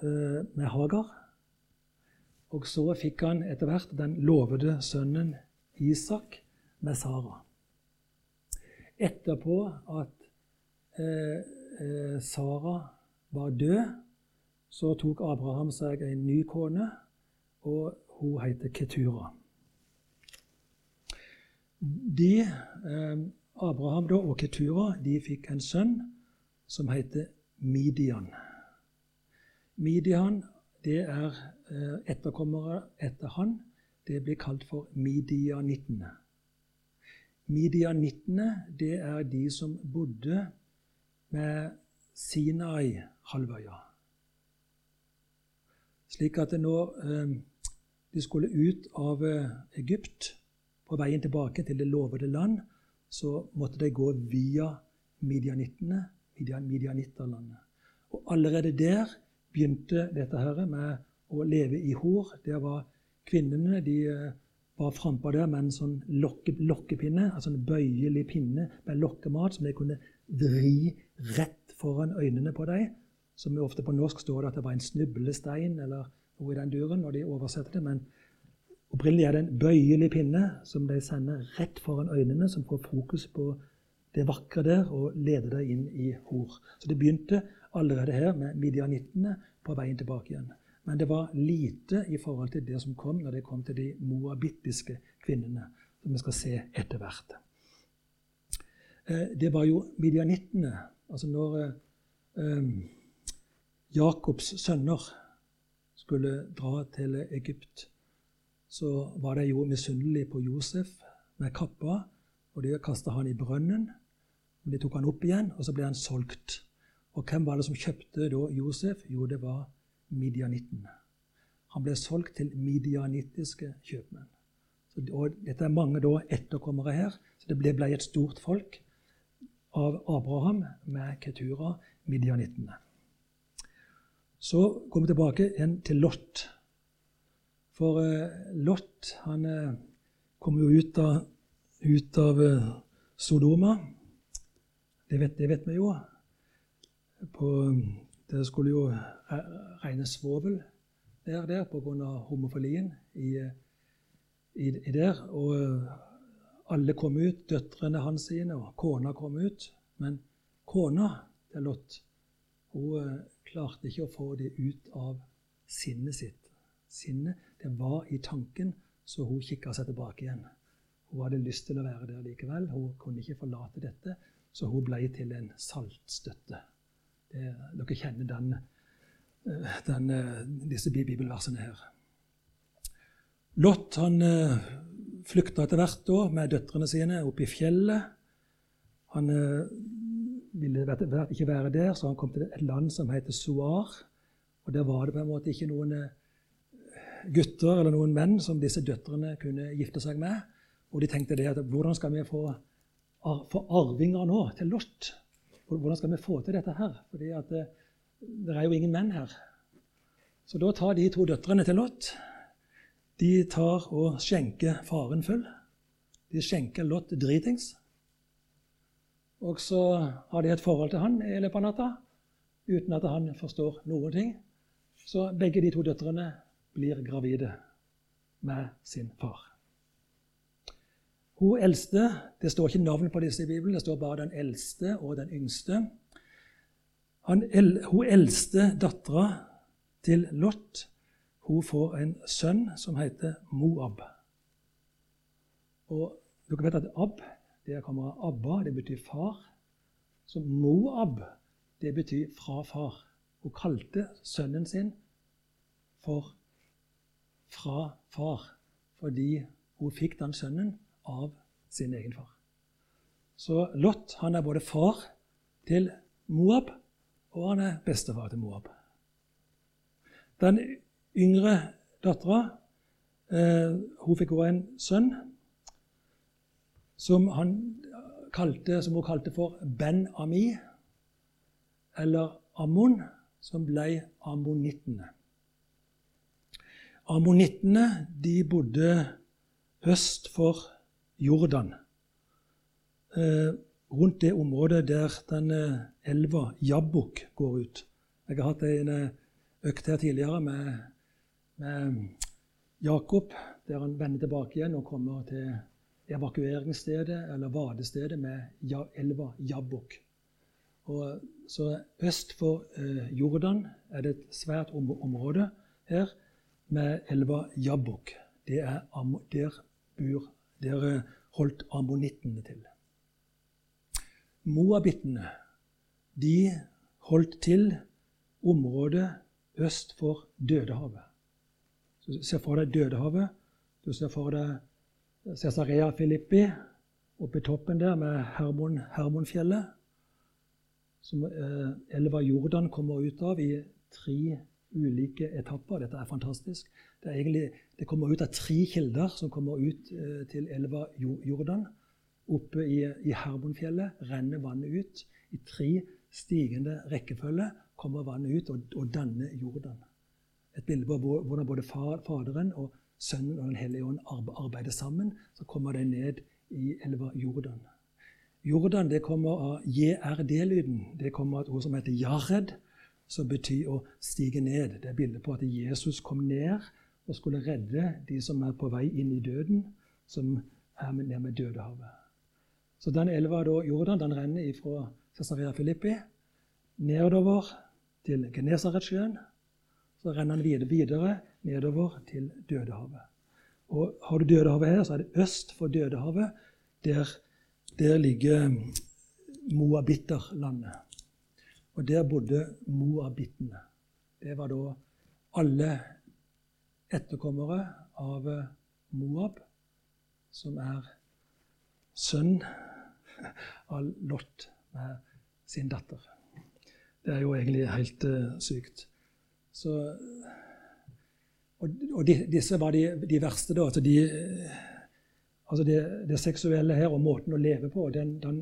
med Hagar. Og så fikk han etter hvert den lovede sønnen Isak med Sara. Etterpå at eh, eh, Sara var død, så tok Abraham seg en ny kone, og hun heter Ketura. De, eh, Abraham og Ketura de fikk en sønn som heter Midian. Midian det er eh, etterkommere etter han. Det blir kalt for midianittene. Midianittene det er de som bodde med Sinai-halvøya. Slik at når eh, de skulle ut av eh, Egypt på veien tilbake til det lovede land, så måtte de gå via midianittene, midian, midianitterlandet. Og allerede der begynte dette her med å leve i hår. Der var kvinnene de eh, var frampå der med en sånn lokke, lokkepinne, altså en bøyelig pinne med lokkemat som de kunne vri rett foran øynene på dem. Som ofte på norsk står det at det var en snublestein eller noe i den duren når de oversetter det. Men opprinnelig er det en bøyelig pinne som de sender rett foran øynene, som får fokus på det vakre der og leder deg inn i hor. Så det begynte allerede her med midianittene på veien tilbake igjen. Men det var lite i forhold til det som kom når det kom til de moabittiske kvinnene, som vi skal se etter hvert. Eh, det var jo midianittene. Altså når eh, Jakobs sønner skulle dra til Egypt, så var de jo misunnelige på Josef med kappa, og de kasta han i brønnen. Men de tok han opp igjen, og så ble han solgt. Og hvem var det som kjøpte da Josef? Jo, det var Midianitten. Han ble solgt til midianittiske kjøpmenn. Så, og dette er mange da etterkommere her, så det ble, ble et stort folk av Abraham med Ketura, midianittene. Så går vi tilbake igjen til Lot. For eh, Lot han eh, kom jo ut av, ut av eh, Sodoma. Det vet, det vet, vi jo. På, det skulle jo regne svovel der, der pga. homofilien i, i, i, der. Og alle kom ut, døtrene hans sine, og kona kom ut. Men kona til Lot hun eh, klarte ikke å få det ut av sinnet sitt. Sinnet det var i tanken, så hun kikka seg tilbake igjen. Hun hadde lyst til å være der likevel. Hun kunne ikke forlate dette, så hun ble til en saltstøtte. Det, dere kjenner den, eh, den, eh, disse bibelversene her. Lot han flykta etter hvert da, med døtrene sine opp i fjellet. Han eh, ville ikke være der, så han kom til et land som heter Soar. Og Der var det på en måte ikke noen eh, gutter eller noen menn som disse døtrene kunne gifte seg med. Og de tenkte det at hvordan skal vi få, få arvinger nå til Lot? Hvordan skal vi få til dette her? Fordi det, eh, det er jo ingen menn her. Så da tar de to døtrene til Lot de tar og skjenker faren full. De skjenker Lot dritings. Og så har de et forhold til han i løpet av natta uten at han forstår noen ting. Så begge de to døtrene blir gravide med sin far. Hun eldste Det står ikke navn på disse i Bibelen, det står bare den eldste og den yngste. Han, hun eldste dattera til Lot hun får en sønn som heter Moab. Og dere vet at Ab det kommer av Abba, det betyr far. Så Moab, det betyr fra far. Hun kalte sønnen sin for fra far fordi hun fikk den sønnen av sin egen far. Så Lot han er både far til Moab, og han er bestefar til Moab. Den yngre dattera eh, hun fikk også en sønn som, kalte, som, hun kalte for Ben-Ami, eller Ammon, som ble ammonittene. Ammonittene de bodde øst for Jordan. Eh, rundt det området der den eh, elva Jabbok går ut. Jeg har hatt en eh, økt her tidligere med, med Jakob, der han vender tilbake igjen og kommer til evakueringsstedet eller vadestedet med elva Jabbok. Og så øst for eh, Jordan er det et svært område her med elva Jabbok. Det er, der bor Der holdt ammonittene til. Moabittene de holdt til området øst for Dødehavet. Se for deg Dødehavet. Du ser for deg Cesarea Filippi oppe i toppen der med Hermon, Hermonfjellet, som eh, elva Jordan kommer ut av i tre ulike etapper. Dette er fantastisk. Det, egentlig, det kommer ut av tre kilder som kommer ut eh, til elva Jordan. Oppe i, i Hermonfjellet renner vannet ut. I tre stigende rekkefølge kommer vannet ut og, og danner Jordan. Et bilde på hvordan både Faderen og Sønnen og Den hellige ånd arbeider sammen. Så kommer de ned i elva Jordan. Jordan det kommer av JRD-lyden. Det kommer av et ord som heter jared, som betyr å stige ned. Det er bildet på at Jesus kom ned og skulle redde de som er på vei inn i døden, som er ned med Dødehavet. Så den elva da, Jordan den renner fra Cesarea Filippi nedover til Genesaretsjøen. Så renner den videre, videre nedover til Dødehavet. Og Har du Dødehavet her, så er det øst for Dødehavet. Der, der ligger Moabitterlandet. Og der bodde moabittene. Det var da alle etterkommere av Moab, som er sønn av Lot med sin datter. Det er jo egentlig helt uh, sykt. Så, og, og de, disse var de, de verste, da. Altså, de, altså det, det, seksuelle her og måten å leve på, den, den,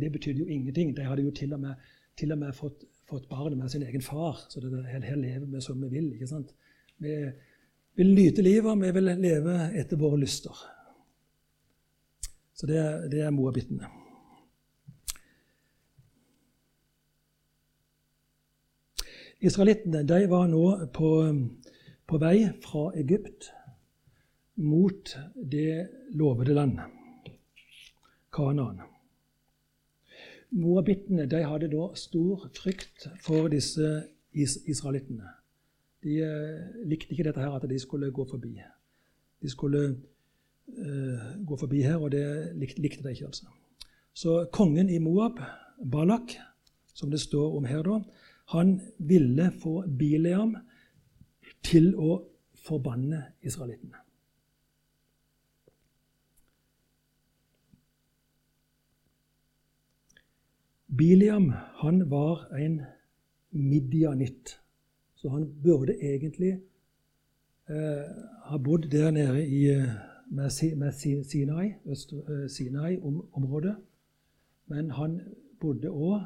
det betydde jo ingenting. De hadde jo til og med, til og med fått, fått barnet med sin egen far. Så det, her lever vi som vi vil. ikke sant? Vi vil nyte livet, og vi vil leve etter våre lyster. Så det, det er moabittene. Israelittene de var nå på, på vei fra Egypt mot det lovede landet, Kanaan. Moabittene de hadde da stor frykt for disse is israelittene. De eh, likte ikke dette her at de skulle gå forbi. De skulle eh, gå forbi her, og det likte, likte de ikke. altså. Så kongen i Moab, Balak, som det står om her, da, han ville få Bileam til å forbanne israelittene. Biliam han var en midjanitt, så han burde egentlig eh, ha bodd der nede i, eh, med, Sinai, Sinai-området. Men han bodde òg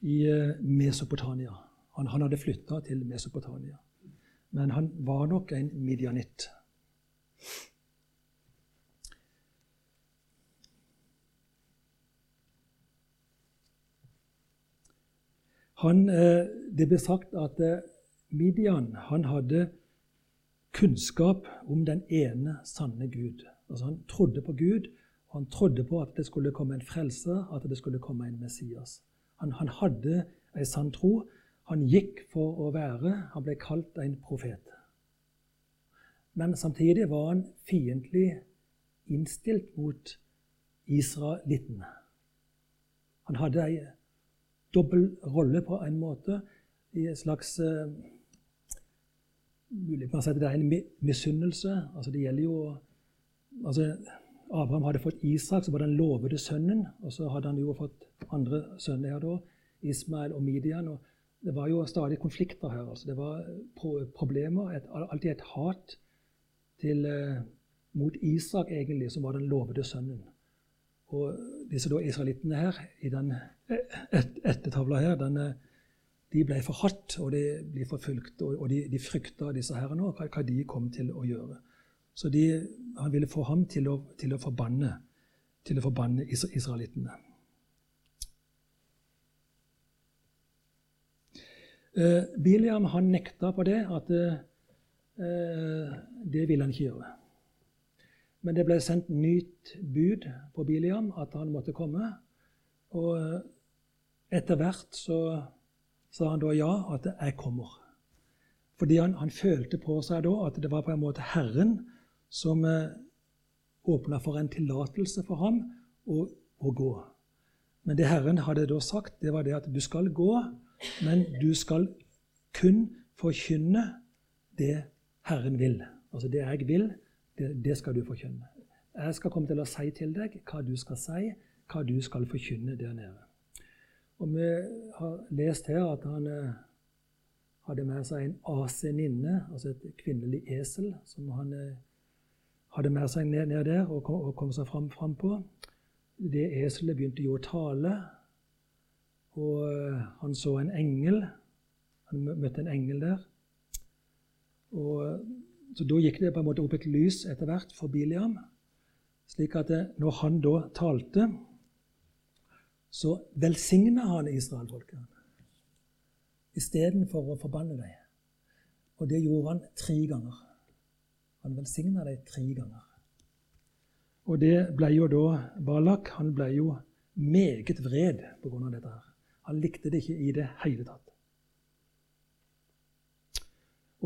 i eh, Mesopotamia. Han, han hadde flytta til Mesopotamia. Men han var nok en midjanitt. Han, eh, det ble sagt at eh, Midian han hadde kunnskap om den ene sanne Gud. Altså Han trodde på Gud, og han trodde på at det skulle komme en frelser, at det skulle komme en Messias. Han, han hadde ei sann tro. Han gikk for å være Han ble kalt en profet. Men samtidig var han fiendtlig innstilt mot israeliten. Han hadde ei dobbel rolle på en måte, i en slags uh, mulig man si det er en misunnelse. Altså, det gjelder jo altså, Abraham hadde fått Isak, som var den lovede sønnen. Og så hadde han jo fått andre sønner her da, Ismael og Midian. og Det var jo stadig konflikter her. altså Det var pro problemer. Et, alltid et hat til, eh, mot Isak, egentlig, som var den lovede sønnen. Og disse da israelittene her, i den et, ettertavla her, den, de ble forhatt og de ble forfulgt. Og, de, de frykta disse herrene og hva, de kom til å gjøre. Så de, han ville få ham til å, til å forbanne, til forbanne israelittene. Eh, Biliam han nekta på det at eh, det ville han ikke gjøre. Men det ble sendt nytt bud på Biliam at han måtte komme. Og eh, etter hvert så sa han da ja, at 'jeg kommer'. Fordi han, han, følte på seg da at det var på en måte Herren som eh, åpna for en tillatelse for ham å, å, gå. Men det Herren hadde da sagt, det var det at du skal gå, men du skal kun forkynne det Herren vil. Altså det jeg vil, det, det skal du forkynne. Jeg skal komme til å si til deg hva du skal si, hva du skal forkynne der nede. Og vi har lest her at han eh, hadde med seg en aseninne, altså et kvinnelig esel, som han eh, hadde med seg ned, ned der og kom, og kom seg fram, fram, på. Det eselet begynte jo å tale, og eh, han så en engel. Han møtte en engel der. Og, så Da gikk det på en måte opp et lys etter hvert for Biliam, slik at når han da talte så velsigna han israelfolket istedenfor å forbanne dem. Og det gjorde han tre ganger. Han velsigna dem tre ganger. Og det ble jo da Balak han ble jo meget vred pga. dette. her. Han likte det ikke i det hele tatt.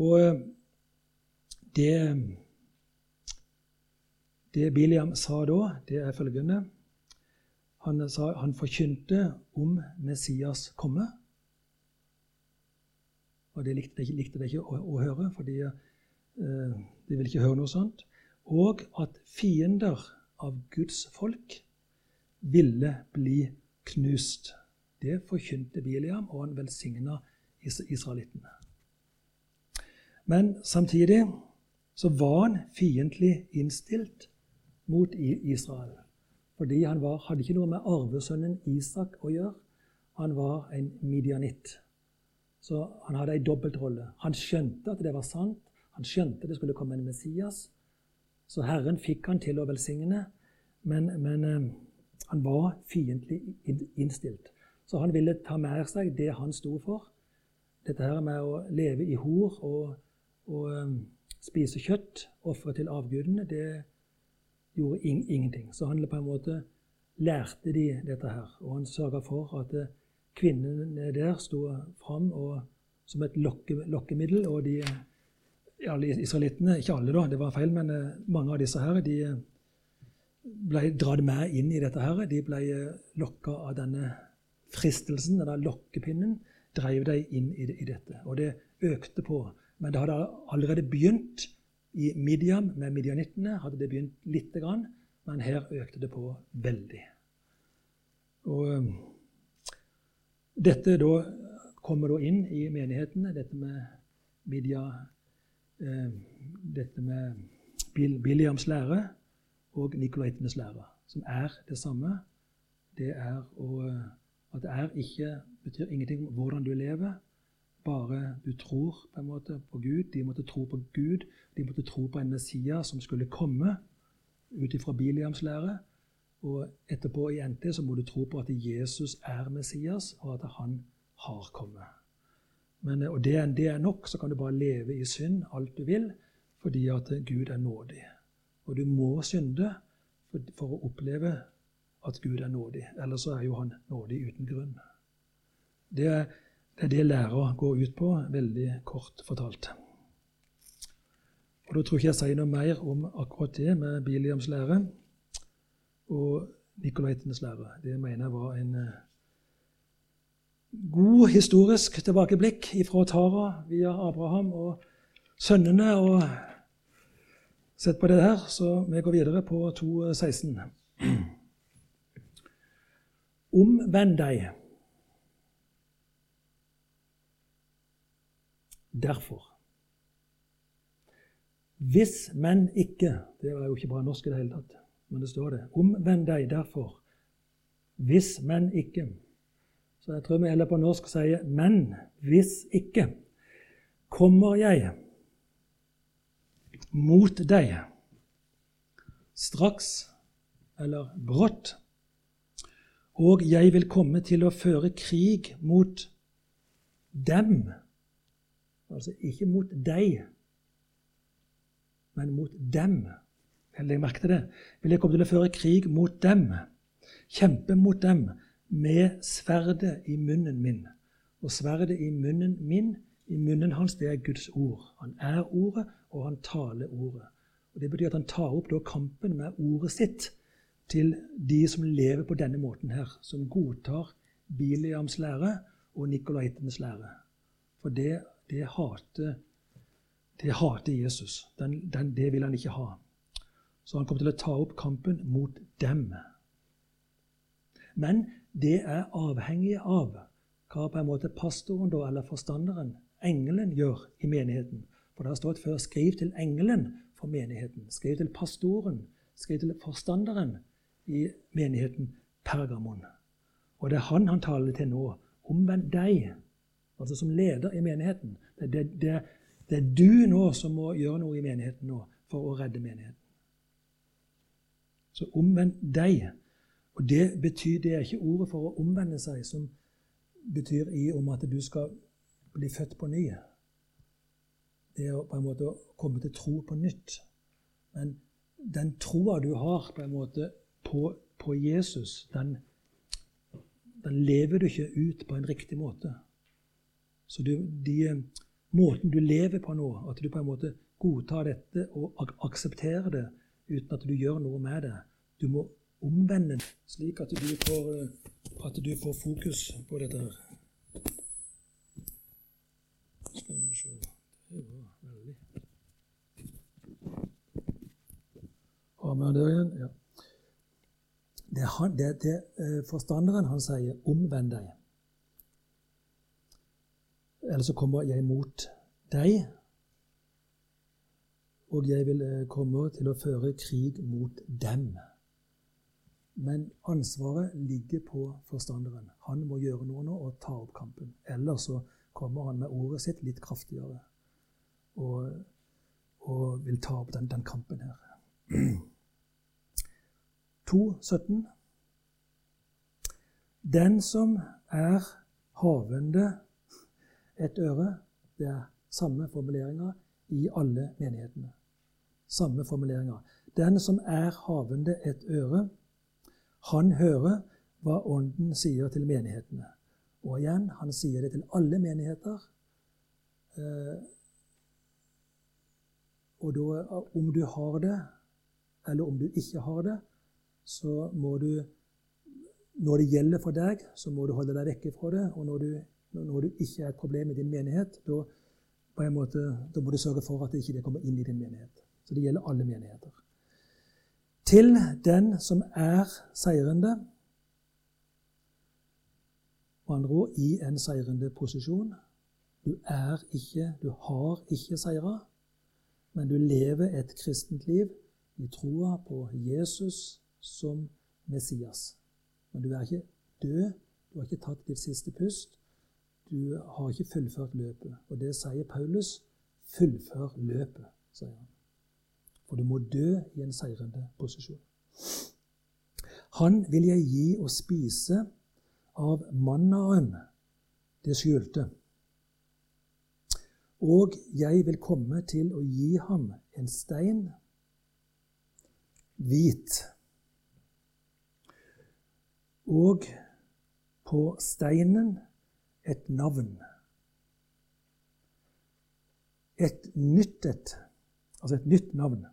Og eh, det, det Biliam sa da, det er følgende han, sa, han forkynte om Messias komme. Og det likte, likte de ikke å, å, høre, for de, eh, de ville ikke høre noe sånt. Og at fiender av Guds folk ville bli knust. Det forkynte Biliam, og han velsigna israelittene. Men samtidig så var han fiendtlig innstilt mot Israel. Fordi han var, hadde ikke noe med arvesønnen Isak å gjøre. Han var en midianitt. Så han hadde ei dobbeltrolle. Han skjønte at det var sant. Han skjønte det skulle komme en Messias. Så Herren fikk han til å velsigne, men, men eh, han var fiendtlig innstilt. Så han ville ta med seg det han sto for. Dette her med å leve i hor og, og um, spise kjøtt, ofre til avgudene, det, gjorde in ingenting. Så han på en måte lærte de dette her. Og han sørga for at eh, kvinnene der sto fram og, som et lokke, lokkemiddel. Og de alle israelittene, ikke alle, da, det var feil, men eh, mange av disse her, de eh, ble dratt med inn i dette. her. De ble lokka av denne fristelsen, denne lokkepinnen, drev de inn i, i dette. Og det økte på. Men det hadde allerede begynt i Midian med midianittene hadde det begynt grann, men her økte det på veldig. Og um, dette da kommer da inn i menighetene, dette med Midia eh, Dette med Biliams lære og Nikolaitenes lære, som er det samme. Det er å, at det er ikke, betyr ingenting om hvordan du lever, bare du tror på en måte på Gud. De måtte tro på Gud. De måtte tro på en Messias som skulle komme ut ifra Biliams lære. Og etterpå i NT så må du tro på at Jesus er Messias, og at han har kommet. Men, og det, det er nok, så kan du bare leve i synd alt du vil, fordi at Gud er nådig. Og du må synde for, for å oppleve at Gud er nådig. Ellers så er jo han nådig uten grunn. Det er det er det læra går ut på, veldig kort fortalt. Og Da tror jeg ikke jeg sier noe mer om akkurat det med Biliams lære og Nikolaitenes lære. Det mener jeg var en eh, god historisk tilbakeblikk fra Tara via Abraham og sønnene. og Sett på det her, så vi går videre på 2.16. Omvend deg derfor. Hvis menn ikke Det er jo ikke bra norsk i det hele tatt, men det står det. Omvend deg derfor. Hvis menn ikke. Så jeg tror vi heller på norsk sier 'men hvis ikke kommer jeg mot deg straks eller brått. Og jeg vil komme til å føre krig mot dem. Altså ikke mot deg, men mot dem. Legg merke til det. Vil jeg komme til å føre krig mot dem, kjempe mot dem med sverdet i munnen min. Og sverdet i munnen min, i munnen hans, det er Guds ord. Han er ordet, og han taler ordet. Og Det betyr at han tar opp kampen med ordet sitt til de som lever på denne måten her, som godtar Biliams lære og Nikolaitenes lære. For det, det, hater, det hater Jesus. Den, den, det vil han ikke ha. Så han kommer til å ta opp kampen mot dem. Men det er avhengig av hva på en måte pastoren da, eller forstanderen, engelen, gjør i menigheten. For det har stått før 'skriv til engelen' for menigheten. Skriv til pastoren, skriv til forstanderen i menigheten Pergamon. Og det er han han taler til nå. Omvend deg, altså som leder i menigheten. Det, det, det, det, er du nå som må gjøre noe i menigheten nå for å redde menigheten. Så omvend deg. Og det betyr, det er ikke ordet for å omvende seg som betyr i om at du skal bli født på ny. Det er på en måte å komme til tro på nytt. Men den troa du har på en måte på, på Jesus, den, den, lever du ikke ut på en riktig måte. Så du, de, måten du lever på nå, at du på en måte godtar dette og ak aksepterer det uten at du gjør noe med det Du må omvende slik at du får, at du får fokus på dette her. Skal vi se Det var veldig Har vi der igjen? Ja. Det, han, det, det eh, forstanderen han sier 'omvend deg'. Eller så kommer jeg mot deg, og jeg vil eh, komme til å føre krig mot dem. Men ansvaret ligger på forstanderen. Han må gjøre noe nå og ta opp kampen. Eller så kommer han med ordet sitt litt kraftigere og, og vil ta opp den, den kampen her. 2,17. Den som er havende et øre Det er samme formuleringer i alle menighetene. Samme formuleringer. Den som er havende et øre, han hører hva Ånden sier til menighetene. Og igjen, han sier det til alle menigheter. Eh, og da, om du har det, eller om du ikke har det, så må du Når det gjelder for deg, så må du holde deg vekke fra det. Og når du, når du ikke er et problem i din menighet, da, måte, da må du sørge for at det ikke kommer inn i din menighet. Så det gjelder alle menigheter. Til den som er seirende, med andre ord i en seirende posisjon. Du er ikke, du har ikke seira, men du lever et kristent liv i troa på Jesus som Messias. Men du er ikke død, du har ikke tatt ditt siste pust. Du har ikke fullført løpet. Og det sier Paulus. Fullfør løpet, sier han. For du må dø i en seirende posisjon. Han vil jeg gi å spise av mannaen, det skjulte. Og jeg vil komme til å gi ham en stein hvit og på steinen et navn. Et nytt et, altså et nytt navn.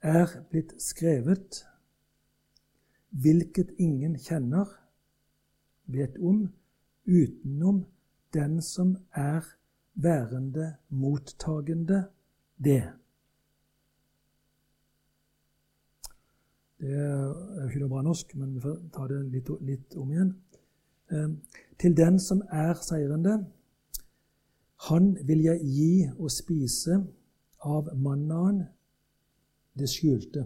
Er blitt skrevet, hvilket ingen kjenner, vet om, utenom den som er værende mottagende det. Det er ikke noe bra norsk, men vi får ta det litt, litt om igjen. Eh, til den som er seirende, han vil jeg gi å spise av mannaen det skjulte.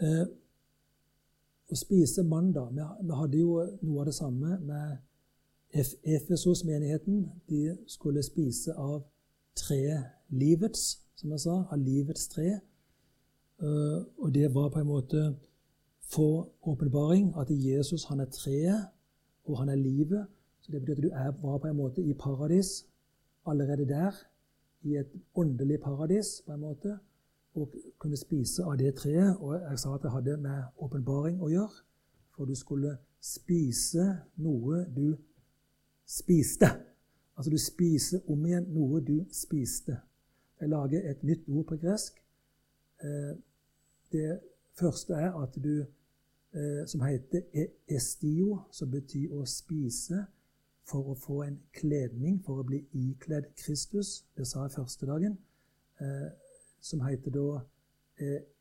Eh, å spise mandag vi hadde jo noe av det samme med Efesos-menigheten de skulle spise av tre livets, som jeg sa, av livets tre. Uh, og det var på en måte få åpenbaring at Jesus han er treet, og han er livet. Så det betyr at du er, var på en måte i paradis allerede der, i et åndelig paradis, på en måte, og kunne spise av det treet. Og jeg sa at det hadde med åpenbaring å gjøre, for du skulle spise noe du spiste. Altså du spiser om igjen noe du spiste. Jeg lager et nytt ord på gresk. Eh, det første er at du eh, Som heter e- estio, som betyr å spise for å få en kledning, for å bli ikledd Kristus. Det sa jeg første dagen. Eh, som heter da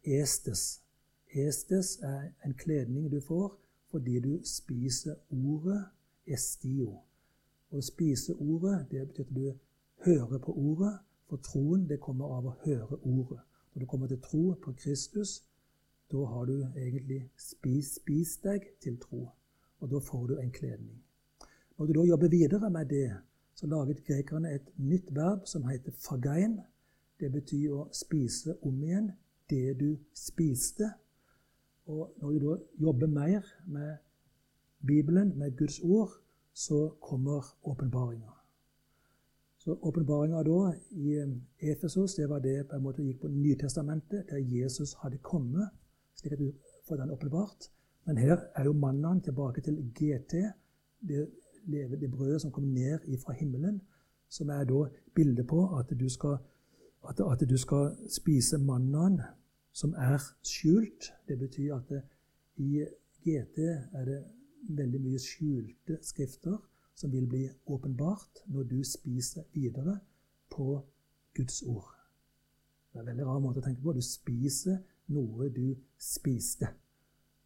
estes. Estes er en kledning du får fordi du spiser ordet estio. Å spise ordet, det betyr at du hører på ordet. For troen, det kommer av å høre ordet. Når du kommer til tro på Kristus, da har du egentlig spist, spist deg til tro. Og da får du en kledning. Når du da jobber videre med det, så laget grekerne et nytt verb som heter fagein. Det betyr å spise om igjen det du spiste. Og når du da jobber mer med Bibelen, med Guds ord, så kommer åpenbaringa. Så åpenbaringa da i Efesos det var det på en måte gikk på Nytestamentet, der Jesus hadde kommet, slik at du får den åpenbart. Men her er jo mannen tilbake til GT, det det brødet som kom ned fra himmelen, som er da bildet på at du skal, at, at du skal spise mannen som er skjult. Det betyr at det, i GT er det veldig mye skjulte skrifter som vil bli åpenbart når du spiser videre på Guds ord. Det er en veldig rar måte å tenke på. Du spiser noe du spiste.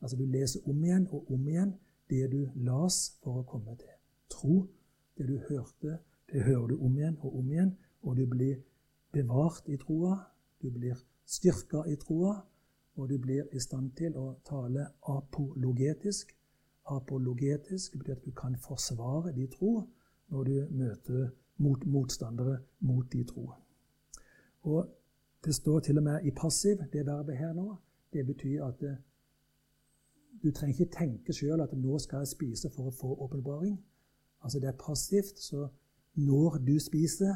Altså Du leser om igjen og om igjen det du las for å komme til tro. Det du hørte, det hører du om igjen og om igjen, og du blir bevart i troa. Du blir styrka i troa, og du blir i stand til å tale apologetisk, apologetisk. Betyr at du kan forsvare de tro når du møter mot, motstandere mot de tro. Og Det står til og med i passiv, det verbet her nå. Det betyr at det, eh, du trenger ikke tenke sjøl at 'nå skal jeg spise for å få åpenbaring'. Altså Det er passivt. Så når du spiser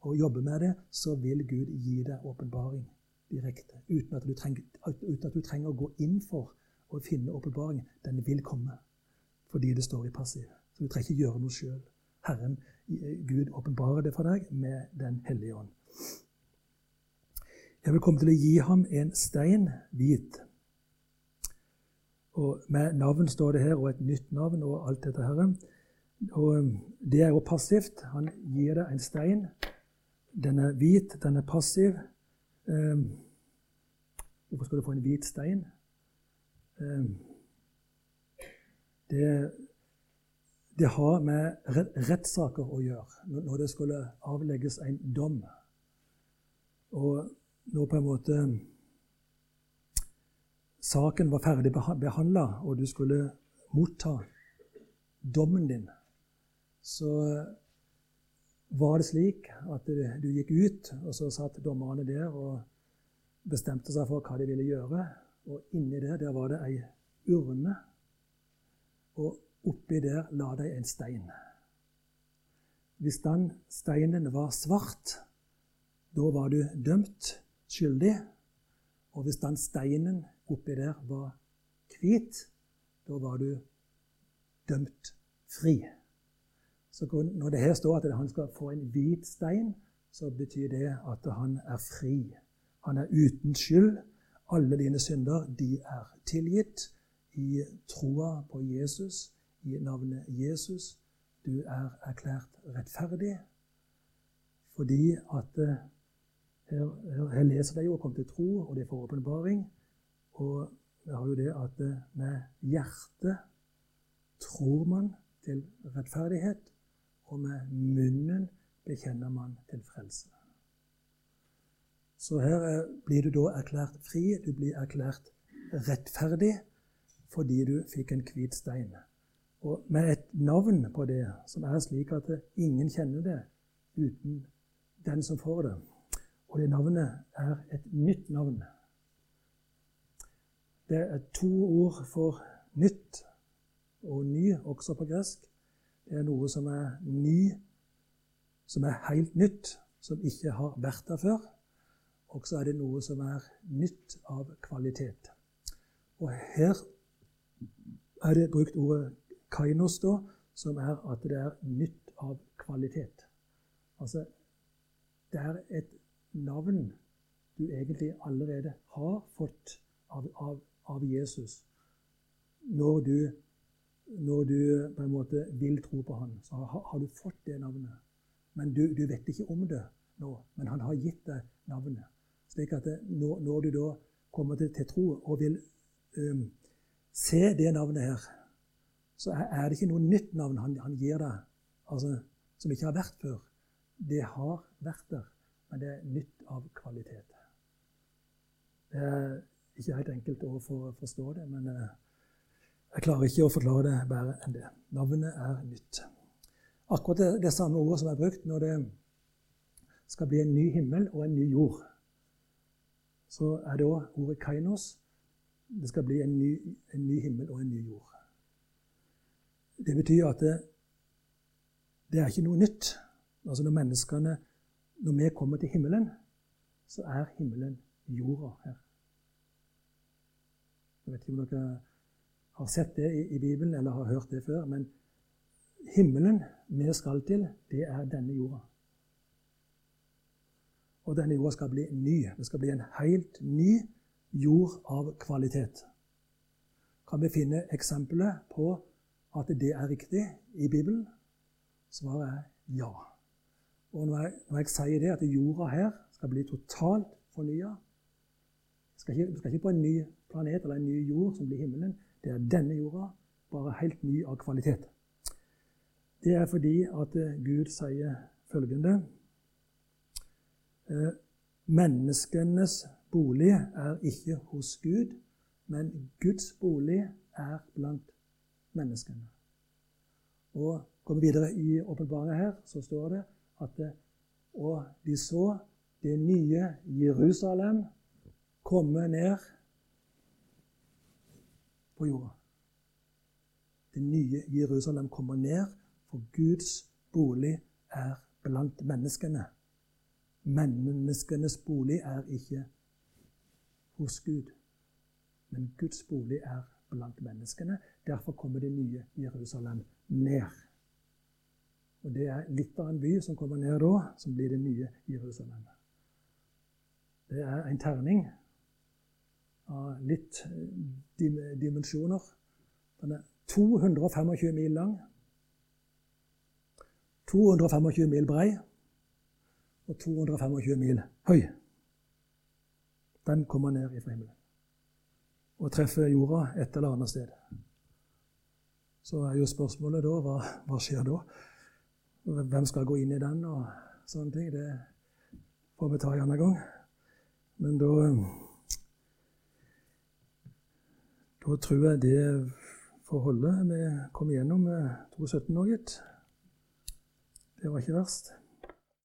og jobber med det, så vil Gud gi deg åpenbaring direkte. Uten at, trenger, uten at du trenger å gå inn for å finne åpenbaring. Den vil komme fordi det står i passiv. Så du trenger ikke gjøre noe sjøl. Herren, eh, Gud, åpenbarer det for deg med Den hellige ånd. Jeg vil komme til å gi ham en stein hvit. Og Med navn står det her, og et nytt navn og alt dette her. Og um, Det er jo passivt. Han gir deg en stein. Den er hvit, den er passiv. Um, hvorfor skal du få en hvit stein? Ehm, det, det har med rettssaker å gjøre, når det skulle avlegges en dom. Og når på en måte saken var ferdig behandla, og du skulle motta dommen din, så var det slik at du gikk ut, og så satt dommerne der og bestemte seg for hva de ville gjøre. Og inni der, der var det ei urne. Og oppi der la de en stein. Hvis den steinen var svart, da var du dømt skyldig. Og hvis den steinen oppi der var hvit, da var du dømt fri. Så når det her står at han skal få en hvit stein, så betyr det at han er fri. Han er uten skyld. Alle dine synder de er tilgitt i troa på Jesus, i navnet Jesus. Du er erklært rettferdig fordi at eh, her, leser de jo 'kom til tro', og det får åpenbaring. Og vi har jo det at eh, med hjertet tror man til rettferdighet, og med munnen bekjenner man til frelse. Så her blir du da erklært fri, du blir erklært rettferdig fordi du fikk en hvit stein. Og med et navn på det som er slik at ingen kjenner det uten den som får det. Og det navnet er et nytt navn. Det er to ord for nytt og ny, også på gresk. Det er noe som er ny, som er helt nytt, som ikke har vært der før. Og så er det noe som er nytt av kvalitet. Og her er det brukt ordet kainos, da, som er at det er nytt av kvalitet. Altså, det er et navn du egentlig allerede har fått av, av, av Jesus. Når du, når du, på en måte vil tro på han, så har, har du fått det navnet. Men du, du, vet ikke om det nå. Men han har gitt deg navnet. Slik at når, når, du da kommer til, til tro og vil um, se det navnet her, så er, det ikke noe nytt navn han, han gir deg, altså, som ikke har vært før. Det har vært der, men det er nytt av kvalitet. Det er ikke helt enkelt å for, forstå det, men uh, jeg klarer ikke å forklare det bedre enn det. Navnet er nytt. Akkurat det, det samme ordet som er brukt når det skal bli en ny himmel og en ny jord så er det òg ordet 'kainos'. Det skal bli en ny, en ny, himmel og en ny jord. Det betyr at det, det er ikke noe nytt. Altså Når menneskene, når vi kommer til himmelen, så er himmelen jorda her. Jeg vet ikke om dere har sett det i, i Bibelen eller har hørt det før, men himmelen vi skal til, det er denne jorda. Og denne jorda skal bli ny. Det skal bli en helt ny jord av kvalitet. Kan vi finne eksempler på at det er riktig i Bibelen? Svaret er ja. Og når jeg, når jeg sier det, at jorda her skal bli totalt fornya Du skal, skal ikke på en ny planet eller en ny jord som blir himmelen. Det er denne jorda, bare helt ny av kvalitet. Det er fordi at Gud sier følgende Eh, menneskenes bolig er ikke hos Gud, men Guds bolig er blant menneskene. Og Går vi videre i åpenbaringen her, så står det at Og de så det nye Jerusalem komme ned på jorda. Det nye Jerusalem kommer ned, for Guds bolig er blant menneskene. Menneskenes bolig er ikke hos Gud, men Guds bolig er blant menneskene. Derfor kommer det nye Jerusalem ned. Og Det er litt av en by som kommer ned da, som blir det nye Jerusalem. Det er en terning av litt eh, dimensjoner. Den er 225 mil lang, 225 mil brei og 225 mil høy. Den kommer ned fra himmelen og treffer jorda et eller annet sted. Så er jo spørsmålet da hva, hva skjer da? Hvem skal gå inn i den og sånne ting? Det får vi ta en annen gang. Men da Da tror jeg det får holde. Vi kom igjennom 2.17 nå, gitt. Det var ikke verst.